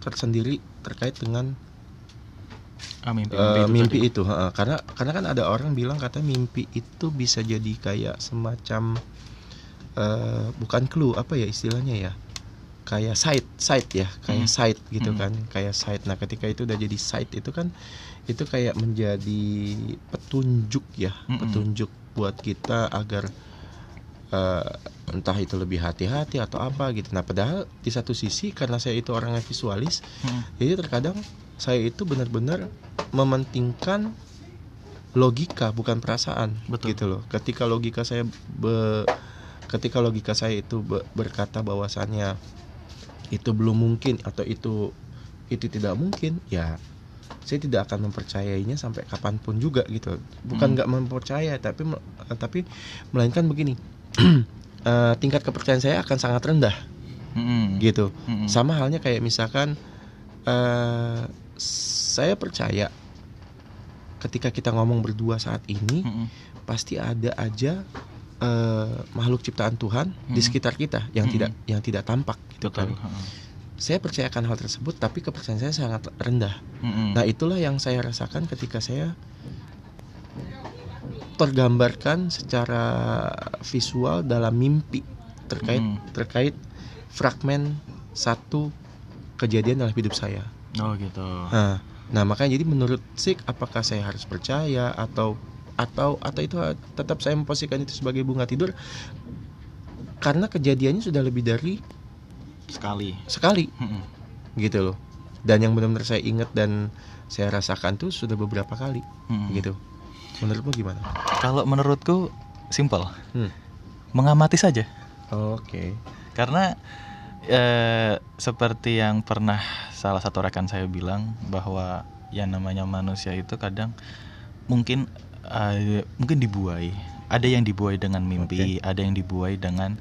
tersendiri terkait dengan Ah, mimpi, Eh, itu mimpi tadi. itu heeh. karena karena kan ada orang bilang kata mimpi itu bisa jadi kayak semacam eh, bukan clue apa ya istilahnya ya kayak sight sight ya kayak Hmm. sight gitu Hmm. kan kayak sight nah ketika itu udah jadi sight itu kan itu kayak menjadi petunjuk ya Mm-mm. petunjuk buat kita agar eh, entah itu lebih hati-hati atau apa gitu nah padahal di satu sisi karena saya itu orangnya visualis Hmm. jadi terkadang saya itu benar-benar mementingkan logika bukan perasaan Betul. gitu loh. Ketika logika saya be- ketika logika saya itu be- berkata bahwasannya itu belum mungkin atau itu itu tidak mungkin, ya saya tidak akan mempercayainya sampai kapan pun juga gitu. Bukan Hmm. nggak mempercaya tapi tapi melainkan begini. *clears throat* eh, tingkat kepercayaan saya akan sangat rendah Hmm. gitu. Hmm. Sama halnya kayak misalkan eh saya percaya ketika kita ngomong berdua saat ini Hmm. pasti ada aja eh, makhluk ciptaan Tuhan di Hmm. sekitar kita yang Hmm. tidak yang tidak tampak gitu Betul. kan. Saya percayakan hal tersebut tapi kepercayaan saya sangat rendah. Hmm. Nah, itulah yang saya rasakan ketika saya tergambarkan secara visual dalam mimpi terkait Hmm. terkait fragmen satu kejadian dalam hidup saya. Oh gitu. Nah, nah makanya jadi menurut Sik apakah saya harus percaya atau atau atau itu tetap saya memposisikan itu sebagai bunga tidur karena kejadiannya sudah lebih dari Sekali. sekali gitu loh. Dan yang benar-benar saya ingat dan saya rasakan tuh sudah beberapa kali Mm-mm. gitu. Menurutmu gimana? Kalau menurutku simple. Hmm. Mengamati saja. Oke. Karena eh, seperti yang pernah salah satu rekan saya bilang bahwa yang namanya manusia itu kadang mungkin eh, mungkin dibuai. Ada yang dibuai dengan mimpi, ada yang dibuai dengan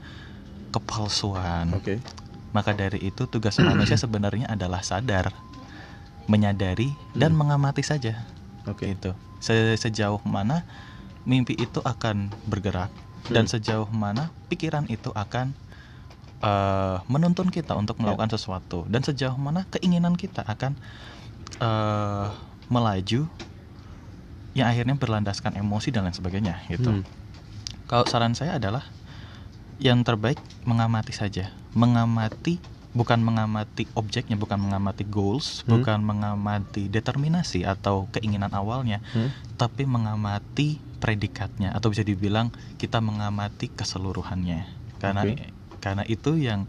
kepalsuan. Oke. Maka dari itu tugas *clears throat* manusia sebenarnya adalah sadar, menyadari dan Hmm. mengamati saja. Oke. Gitu. Se- Sejauh mana mimpi itu akan bergerak dan Hmm. sejauh mana pikiran itu akan eh, menuntun kita untuk Ya. melakukan sesuatu dan sejauh mana keinginan kita akan eh, melaju yang akhirnya berlandaskan emosi dan lain sebagainya gitu. Hmm. Kalau saran saya adalah yang terbaik mengamati saja, mengamati bukan mengamati objeknya, bukan mengamati goals, Hmm. bukan mengamati determinasi atau keinginan awalnya, Hmm. tapi mengamati predikatnya atau bisa dibilang kita mengamati keseluruhannya. Karena Oke. karena itu yang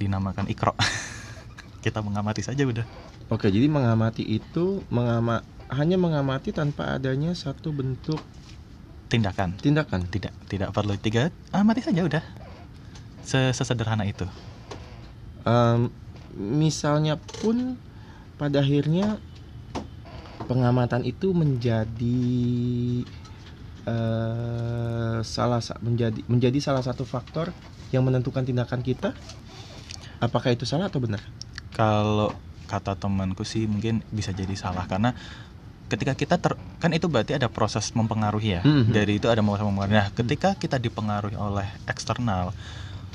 dinamakan ikro. *laughs* kita mengamati saja udah. Oke, jadi mengamati itu mengama hanya mengamati tanpa adanya satu bentuk Tindakan. tindakan. Tidak tidak perlu tiga, amati saja udah. Se- Sesederhana itu. Em, misalnya pun pada akhirnya pengamatan itu menjadi eh, salah sa- menjadi menjadi salah satu faktor yang menentukan tindakan kita. Apakah itu salah atau benar? Kalau kata temanku sih mungkin bisa jadi salah karena ketika kita ter kan itu berarti ada proses mempengaruhi ya. Mhm. Dari itu ada proses mempengaruhi. Nah, ketika kita dipengaruhi oleh eksternal,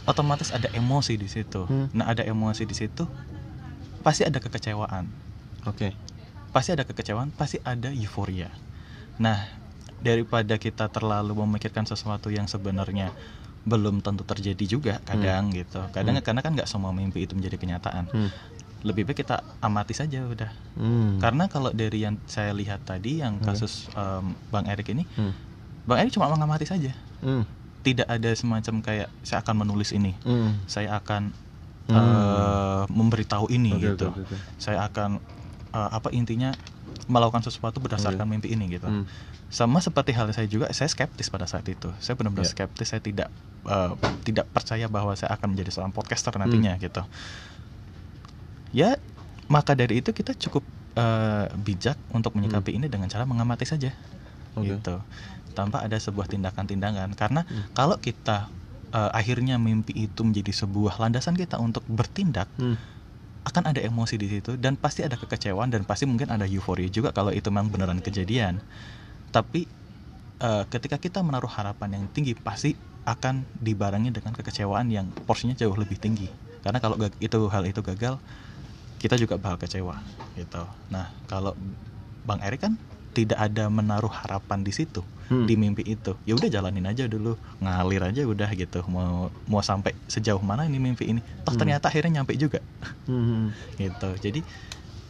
otomatis ada emosi di situ. Hmm. Nah, ada emosi di situ pasti ada kekecewaan. Oke. Pasti ada kekecewaan, pasti ada euforia. Nah, daripada kita terlalu memikirkan sesuatu yang sebenarnya belum tentu terjadi juga kadang gitu. Kadang Hmm. karena kan nggak semua mimpi itu menjadi kenyataan Hmm. Lebih baik kita amati saja udah Hmm. karena kalau dari yang saya lihat tadi yang Hmm. kasus em, bang Erik ini Hmm. bang Erik cuma mengamati saja Hmm. tidak ada semacam kayak saya akan menulis ini Hmm. saya akan Hmm. eh, memberitahu ini Oke, gitu oke, oke. saya akan eh, apa intinya melakukan sesuatu berdasarkan Oke. mimpi ini gitu Hmm. sama seperti hal saya juga saya skeptis pada saat itu saya benar-benar Ya. skeptis saya tidak eh, tidak percaya bahwa saya akan menjadi seorang podcaster nantinya Hmm. gitu ya maka dari itu kita cukup eh, bijak untuk menyikapi ini dengan cara mengamati saja Hmm. Oke. gitu tanpa ada sebuah tindakan-tindakan karena Hmm. kalau kita eh, akhirnya mimpi itu menjadi sebuah landasan kita untuk bertindak Hmm. akan ada emosi di situ dan pasti ada kekecewaan dan pasti mungkin ada euforia juga kalau itu memang beneran kejadian. Tapi eh, ketika kita menaruh harapan yang tinggi pasti akan dibarengi dengan kekecewaan yang porsinya jauh lebih tinggi. Karena kalau itu hal itu gagal, kita juga bakal kecewa gitu. Nah, kalau Bang Erik kan tidak ada menaruh harapan di situ Hmm. di mimpi itu ya udah jalanin aja dulu ngalir aja udah gitu mau mau sampai sejauh mana ini mimpi ini toh Hmm. ternyata akhirnya nyampe juga Hmm. *laughs* gitu jadi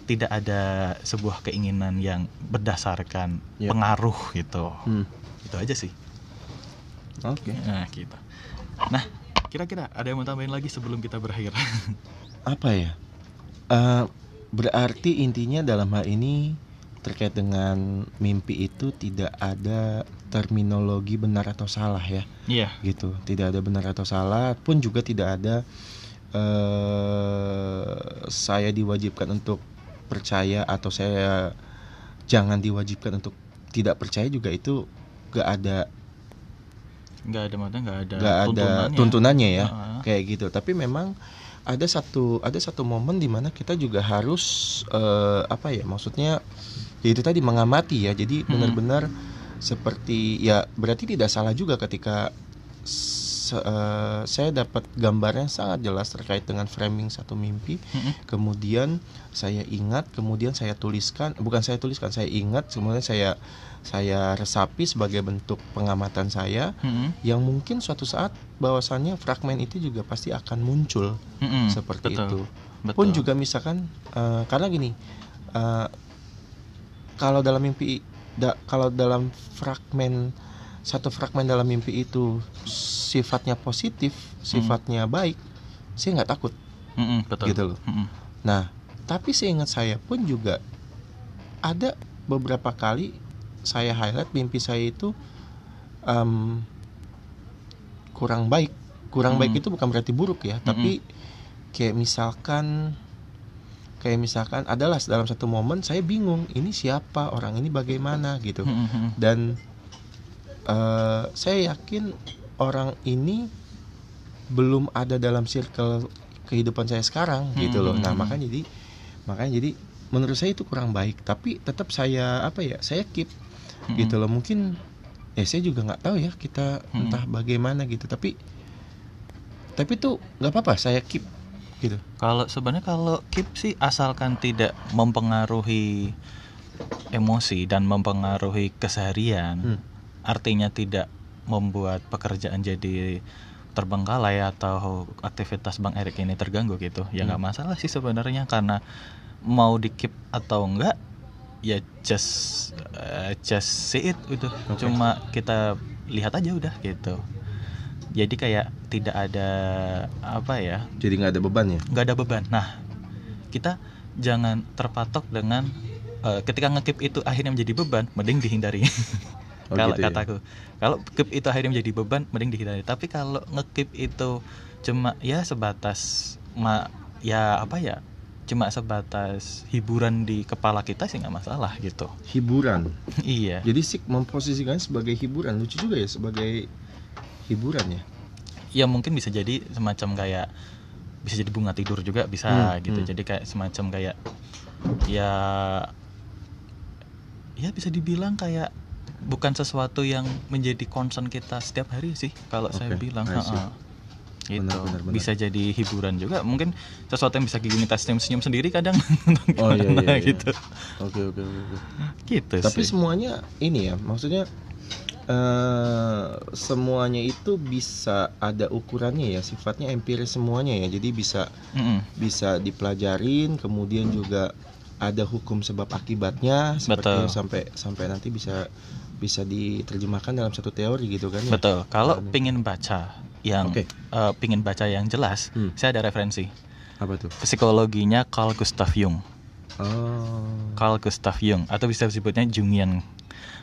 tidak ada sebuah keinginan yang berdasarkan Ya. pengaruh gitu Hmm. itu aja sih Oke. nah gitu nah kira-kira ada yang mau tambahin lagi sebelum kita berakhir *laughs* Apa ya? Eh, berarti intinya dalam hal ini terkait dengan mimpi itu tidak ada terminologi benar atau salah ya. iya gitu tidak ada benar atau salah pun juga tidak ada eh saya diwajibkan untuk percaya atau saya jangan diwajibkan untuk tidak percaya juga itu gak ada nggak ada maksudnya nggak ada gak ada tuntunannya. tuntunannya ya Heeh. kayak gitu tapi memang ada satu ada satu momen di mana kita juga harus eh, apa ya maksudnya ya itu tadi mengamati ya jadi Hmm. benar-benar seperti ya berarti tidak salah juga ketika se- eh, saya dapat gambarnya sangat jelas terkait dengan framing satu mimpi Mm-mm. kemudian saya ingat kemudian saya tuliskan bukan saya tuliskan saya ingat kemudian saya saya resapi sebagai bentuk pengamatan saya Mm-mm. yang mungkin suatu saat bahwasannya fragmen itu juga pasti akan muncul Mm-mm. seperti Hmm, Betul. itu Betul. pun juga misalkan eh, karena gini eh, kalau dalam mimpi da- kalau dalam fragmen satu fragmen dalam mimpi itu sifatnya positif sifatnya baik saya nggak takut Mm-mm, betul. gitu loh Mm-mm. nah tapi seingat saya pun juga ada beberapa kali saya highlight mimpi saya itu em, kurang baik kurang Hmm. baik itu bukan berarti buruk ya tapi kayak misalkan kayak misalkan adalah dalam satu momen saya bingung ini siapa orang ini bagaimana gitu Mm-mm, mm-mm. dan eh, saya yakin orang ini belum ada dalam circle kehidupan saya sekarang gitu loh. Nah Hmm. makanya jadi makanya jadi menurut saya itu kurang baik. Tapi tetap saya apa ya saya keep Mm-mm. gitu loh. Mungkin ya saya juga nggak tahu ya kita Hmm. entah bagaimana gitu. Tapi tapi tuh nggak apa-apa saya keep gitu. Kalau sebenarnya kalau keep sih asalkan tidak mempengaruhi emosi dan mempengaruhi keseharian, Hmm. artinya tidak membuat pekerjaan jadi terbengkalai atau aktivitas Bang Erik ini terganggu gitu. Ya nggak Hmm. masalah sih sebenarnya karena mau di keep atau enggak ya just eh, just see it udah. Oke. Cuma kita lihat aja udah gitu. Jadi kayak tidak ada apa ya Jadi nggak ada beban ya. nggak ada beban. Nah, kita jangan terpatok dengan eh, ketika ngekip itu akhirnya menjadi beban, mending dihindari. Oh, *laughs* kalau gitu ya. kataku, kalau keep itu akhirnya menjadi beban, mending dihindari. Tapi kalau ngekip itu cuma ya sebatas ma ya apa ya, cuma sebatas hiburan di kepala kita sih nggak masalah gitu. Hiburan. *laughs* iya. Jadi sih memposisikan sebagai hiburan lucu juga ya sebagai hiburan ya. Ya mungkin bisa jadi semacam kayak bisa jadi bunga tidur juga bisa Hmm, gitu. hmm. Jadi kayak semacam kayak ya ya bisa dibilang kayak bukan sesuatu yang menjadi concern kita setiap hari sih kalau saya Oke, bilang. Gitu. Benar, benar, benar. Bisa jadi hiburan juga. Mungkin sesuatu yang bisa kita senyum-senyum sendiri kadang *laughs* Oh, iya, iya, iya. gitu. Oke oke oke. Gitu Tapi sih. semuanya ini ya, maksudnya eh semuanya itu bisa ada ukurannya ya, sifatnya empiris semuanya ya. Jadi bisa Mm-mm. bisa dipelajarin, kemudian juga ada hukum sebab akibatnya seperti sampai sampai nanti bisa bisa diterjemahkan dalam satu teori gitu kan ya. Betul. Kalau Ini. pingin baca yang Oke. eh, pingin baca yang jelas, Hmm. saya ada referensi. Apa tuh? Psikologinya Carl Gustav Jung. Oh. Carl Gustav Jung atau bisa disebutnya Jungian.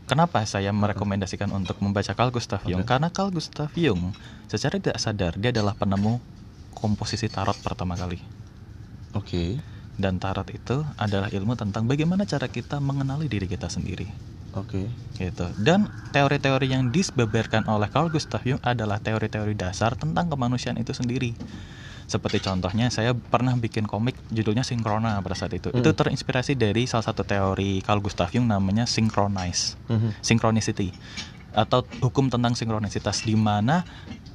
Kenapa saya merekomendasikan untuk membaca Carl Gustav Jung? Karena Carl Gustav Jung secara tidak sadar dia adalah penemu komposisi tarot pertama kali. Oke. Dan tarot itu adalah ilmu tentang bagaimana cara kita mengenali diri kita sendiri. Oke. Gitu. Dan teori-teori yang disebeberkan oleh Carl Gustav Jung adalah teori-teori dasar tentang kemanusiaan itu sendiri. Seperti contohnya saya pernah bikin komik judulnya Sinkrona pada saat itu. Hmm. Itu terinspirasi dari salah satu teori Carl Gustav Jung namanya synchronize, Mhm. synchronicity atau hukum tentang sinkronisitas di mana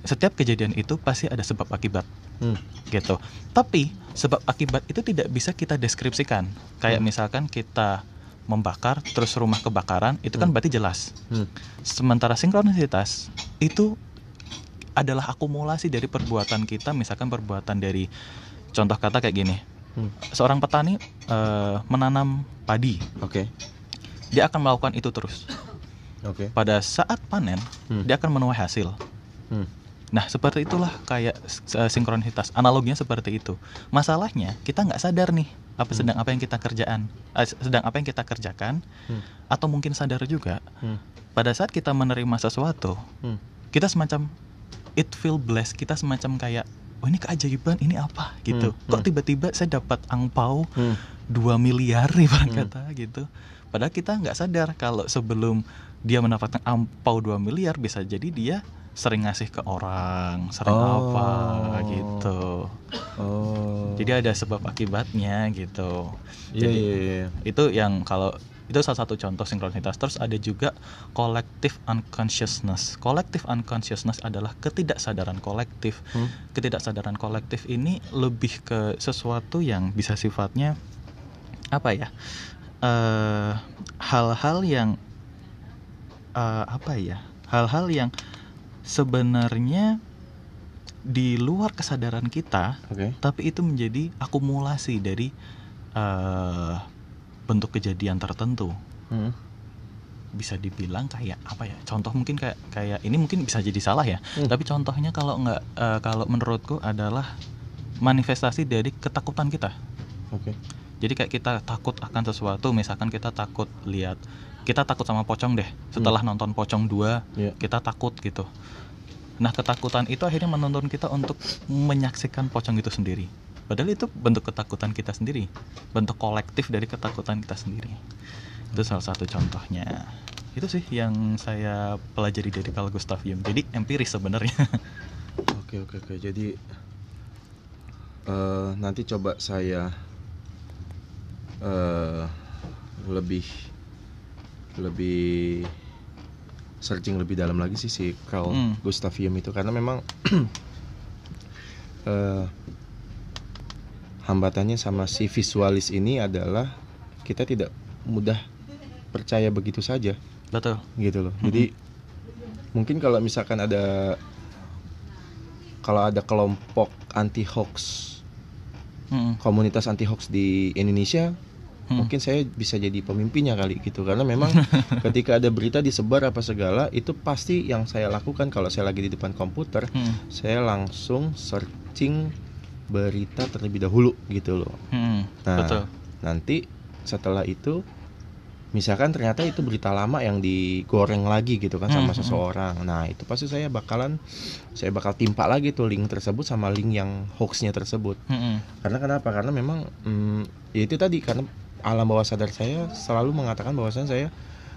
setiap kejadian itu pasti ada sebab akibat Hmm. gitu. Tapi sebab akibat itu tidak bisa kita deskripsikan. Kayak Hmm. misalkan kita membakar terus rumah kebakaran itu kan Hmm. berarti jelas. Hmm. Sementara sinkronisitas itu adalah akumulasi dari perbuatan kita, misalkan perbuatan dari contoh kata kayak gini. Hmm. Seorang petani eh, menanam padi, Oke. dia akan melakukan itu terus. Oke. Pada saat panen, Hmm. dia akan menuai hasil. Hmm. Nah, seperti itulah kayak eh, sinkronisitas. Analoginya seperti itu. Masalahnya kita nggak sadar nih apa Hmm. sedang apa yang kita kerjaan, eh, sedang apa yang kita kerjakan, Hmm. atau mungkin sadar juga Hmm. pada saat kita menerima sesuatu, Hmm. kita semacam it feel blessed. Kita semacam kayak oh ini keajaiban, ini apa gitu. Hmm, Kok hmm. tiba-tiba saya dapat angpau Hmm. 2 miliar *laughs* ibarat Hmm. kata gitu. Padahal kita nggak sadar kalau sebelum dia mendapatkan ampau 2 miliar bisa jadi dia sering ngasih ke orang, sering Oh. apa gitu. Oh. Jadi ada sebab akibatnya gitu. Iya Jadi iya iya. itu yang kalau itu salah satu contoh sinkronisitas. Terus ada juga collective unconsciousness. Collective unconsciousness adalah ketidaksadaran kolektif. Hmm. Ketidaksadaran kolektif ini lebih ke sesuatu yang bisa sifatnya apa ya? eh hal-hal yang eh, apa ya? Hal-hal yang sebenarnya di luar kesadaran kita, Oke. tapi itu menjadi akumulasi dari eh, bentuk kejadian tertentu. Hmm. Bisa dibilang kayak apa ya? Contoh mungkin kayak kayak ini mungkin bisa jadi salah ya. Hmm. Tapi contohnya kalau nggak eh, kalau menurutku adalah manifestasi dari ketakutan kita. Oke. Jadi kayak kita takut akan sesuatu, misalkan kita takut lihat kita takut sama pocong deh. Setelah nonton pocong 2, Iya. kita takut gitu. Nah, ketakutan itu akhirnya menuntun kita untuk menyaksikan pocong itu sendiri. Padahal itu bentuk ketakutan kita sendiri, bentuk kolektif dari ketakutan kita sendiri. Itu salah satu contohnya. Itu sih yang saya pelajari dari Carl Gustav Jung. Jadi empiris sebenarnya. *laughs* Oke oke oke. Jadi eh, nanti coba saya eh, lebih lebih searching lebih dalam lagi sih si Carl Hmm. Gustav Jung itu karena memang *clears throat* eh, hambatannya sama si visualis ini adalah kita tidak mudah percaya begitu saja Betul. gitu loh. Jadi mungkin kalau misalkan ada kalau ada kelompok anti hoax, Mm-mm. komunitas anti hoax di Indonesia, Hmm. mungkin saya bisa jadi pemimpinnya kali gitu. Karena memang *laughs* ketika ada berita disebar apa segala, itu pasti yang saya lakukan kalau saya lagi di depan komputer, Mm-mm. saya langsung searching berita terlebih dahulu gitu loh. Mm-mm. Nah, Betul. nanti setelah itu misalkan ternyata itu berita lama yang digoreng lagi gitu kan sama Hmm, hmm. seseorang. Nah, itu pasti saya bakalan saya bakal timpa lagi tuh link tersebut sama link yang hoaxnya tersebut. Mm-mm. Karena kenapa? Karena memang hmm, ya itu tadi karena alam bawah sadar saya selalu mengatakan bahwasannya saya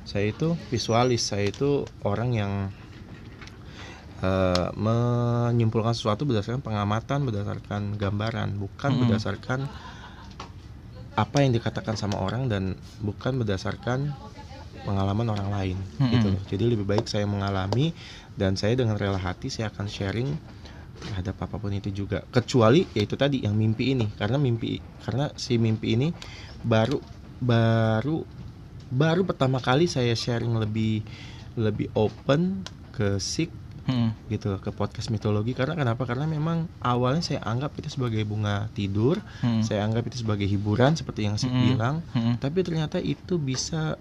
saya itu visualis, saya itu orang yang eh, menyimpulkan sesuatu berdasarkan pengamatan, berdasarkan gambaran, bukan Mm-mm. berdasarkan apa yang dikatakan sama orang dan bukan berdasarkan pengalaman orang lain Mm-mm. gitu loh. Jadi lebih baik saya mengalami dan saya dengan rela hati saya akan sharing terhadap apa pun itu juga. Kecuali yaitu tadi yang mimpi ini karena mimpi karena si mimpi ini baru baru baru pertama kali saya sharing lebih lebih open ke sik Mm-mm. gitu ke podcast mitologi karena kenapa karena memang awalnya saya anggap itu sebagai bunga tidur Mm-mm. saya anggap itu sebagai hiburan seperti yang Sik Mm-mm. bilang Mm-mm. tapi ternyata itu bisa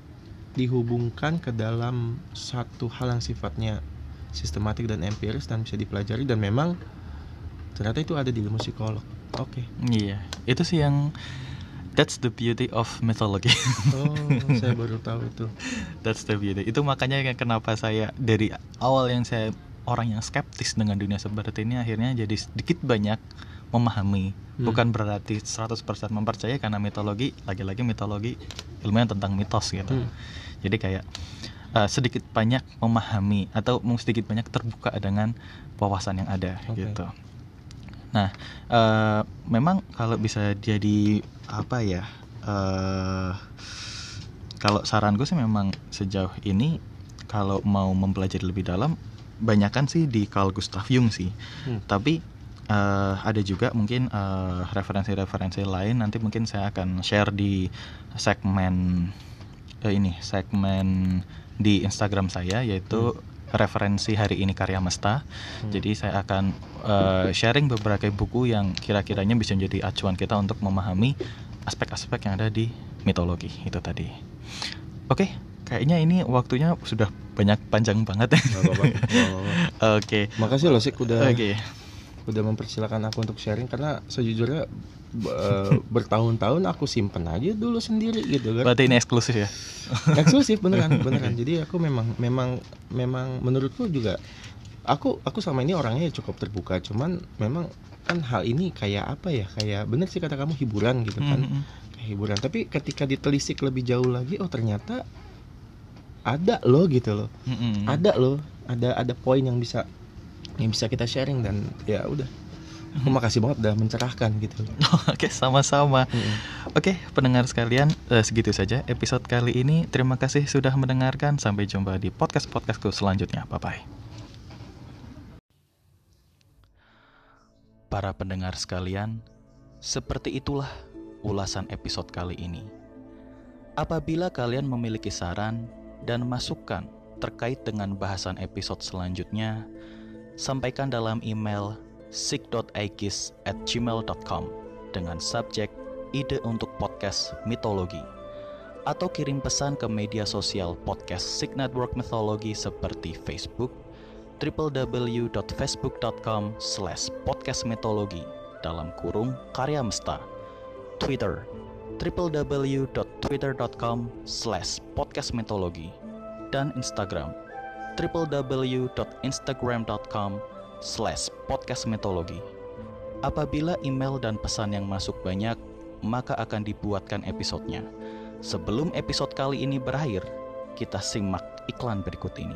dihubungkan ke dalam satu hal yang sifatnya sistematik dan empiris dan bisa dipelajari dan memang ternyata itu ada di ilmu psikolog oke Iya, itu sih yang that's the beauty of mythology. *laughs* oh saya baru *laughs* tahu itu that's the beauty. Itu makanya yang kenapa saya dari awal yang saya orang yang skeptis dengan dunia seperti ini akhirnya jadi sedikit banyak memahami. Hmm. Bukan berarti 100% mempercayai karena mitologi, lagi-lagi mitologi ilmunya tentang mitos gitu. Hmm. Jadi kayak uh, sedikit banyak memahami atau sedikit banyak terbuka dengan wawasan yang ada Oke. gitu. Nah, eh, memang kalau bisa jadi apa ya? eh kalau saranku sih memang sejauh ini kalau mau mempelajari lebih dalam, banyakan sih di Carl Gustav Jung sih. Hmm. Tapi eh, ada juga mungkin eh, referensi-referensi lain nanti mungkin saya akan share di segmen eh, ini segmen di Instagram saya yaitu referensi hari ini karya Mesta. Hmm. Jadi saya akan eh, sharing beberapa buku yang kira-kiranya bisa menjadi acuan kita untuk memahami aspek-aspek yang ada di mitologi itu tadi. Oke, kayaknya ini waktunya sudah banyak panjang banget. *laughs* Oke. makasih loh Sik udah Oke. udah mempersilahkan aku untuk sharing karena sejujurnya eh, *laughs* bertahun-tahun aku simpen aja dulu sendiri gitu kan. Berarti ini eksklusif ya? eksklusif beneran *laughs* beneran. Jadi aku memang memang memang menurutku juga aku aku sama ini orangnya cukup terbuka. Cuman memang kan hal ini kayak apa ya? Kayak bener sih kata kamu hiburan gitu kan. Kayak hiburan. Tapi ketika ditelisik lebih jauh lagi oh ternyata ada loh gitu loh. Ada loh. Ada ada poin yang bisa yang bisa kita sharing dan ya udah makasih banget udah mencerahkan gitu *laughs* Oke, sama-sama. Mm-mm. Oke, pendengar sekalian, eh, segitu saja episode kali ini. Terima kasih sudah mendengarkan. Sampai jumpa di podcast-podcastku selanjutnya. Bye-bye. Para pendengar sekalian, seperti itulah ulasan episode kali ini. Apabila kalian memiliki saran dan masukan terkait dengan bahasan episode selanjutnya, sampaikan dalam email gmail.com dengan subjek ide untuk podcast mitologi. Atau kirim pesan ke media sosial podcast Sig Network Mythology seperti Facebook, www.facebook.com slash podcastmitologi dalam kurung karya mesta, Twitter, www.twitter.com slash podcastmitologi, dan Instagram, www.instagram.com slash podcastmitologi. Apabila email dan pesan yang masuk banyak, maka akan dibuatkan episodenya. Sebelum episode kali ini berakhir, kita simak iklan berikut ini.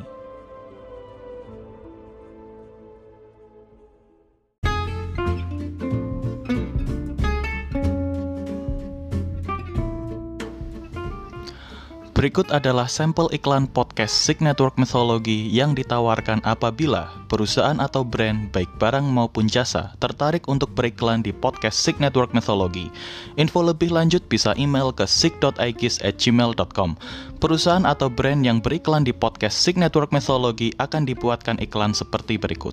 Berikut adalah sampel iklan podcast Sig Network Mythology yang ditawarkan apabila perusahaan atau brand baik barang maupun jasa tertarik untuk beriklan di podcast Sig Network Mythology. Info lebih lanjut bisa email ke sig.igis@gmail.com. Perusahaan atau brand yang beriklan di podcast Sig Network Mythology akan dibuatkan iklan seperti berikut.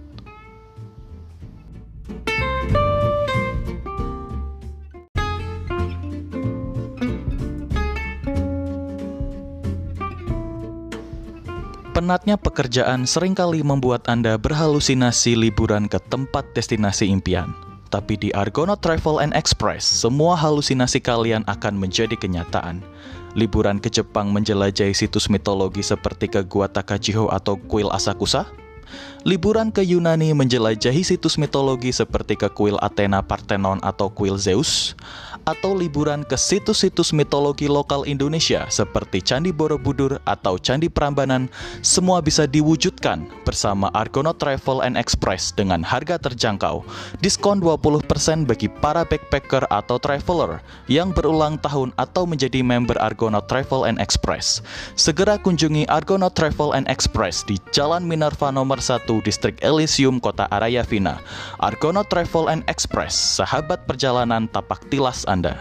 Penatnya pekerjaan sering kali membuat Anda berhalusinasi liburan ke tempat destinasi impian. Tapi di Argonaut Travel and Express, semua halusinasi kalian akan menjadi kenyataan. Liburan ke Jepang menjelajahi situs mitologi seperti ke Gua Takachiho atau kuil Asakusa? Liburan ke Yunani menjelajahi situs mitologi seperti ke kuil Athena Parthenon atau kuil Zeus? atau liburan ke situs-situs mitologi lokal Indonesia seperti Candi Borobudur atau Candi Prambanan, semua bisa diwujudkan bersama Argonaut Travel and Express dengan harga terjangkau. Diskon 20% bagi para backpacker atau traveler yang berulang tahun atau menjadi member Argonaut Travel and Express. Segera kunjungi Argonaut Travel and Express di Jalan Minerva nomor 1 Distrik Elysium, Kota Arayavina. Argonaut Travel and Express, sahabat perjalanan tapak tilas anda.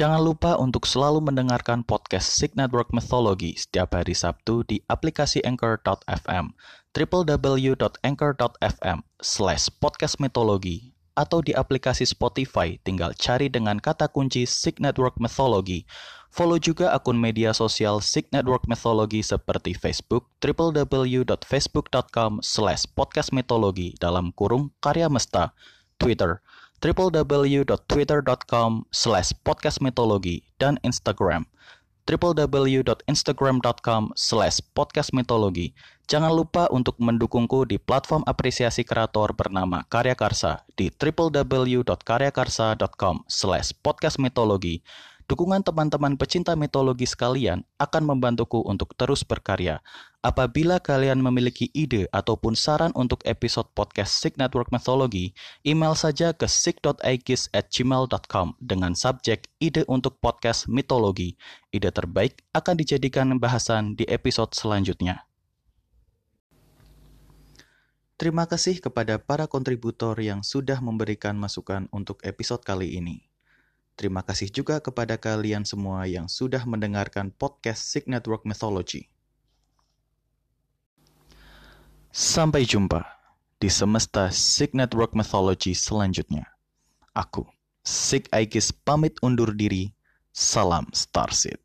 Jangan lupa untuk selalu mendengarkan podcast Sig Network Mythology setiap hari Sabtu di aplikasi Anchor.fm, www.anchor.fm slash podcast mitologi, atau di aplikasi Spotify tinggal cari dengan kata kunci Sig Network Mythology Follow juga akun media sosial Sig Network Mythology seperti Facebook www.facebook.com slash dalam kurung karya mesta, Twitter www.twitter.com slash dan Instagram www.instagram.com slash podcastmetologi. Jangan lupa untuk mendukungku di platform apresiasi kreator bernama Karya Karsa di www.karyakarsa.com slash podcastmetologi Dukungan teman-teman pecinta mitologi sekalian akan membantuku untuk terus berkarya. Apabila kalian memiliki ide ataupun saran untuk episode podcast Sig Network Mythology, email saja ke sig.aikis@gmail.com dengan subjek ide untuk podcast mitologi. Ide terbaik akan dijadikan bahasan di episode selanjutnya. Terima kasih kepada para kontributor yang sudah memberikan masukan untuk episode kali ini. Terima kasih juga kepada kalian semua yang sudah mendengarkan podcast Sig Network Mythology. Sampai jumpa di semesta Sig Network Mythology selanjutnya. Aku, Sig Aikis pamit undur diri. Salam Starseed.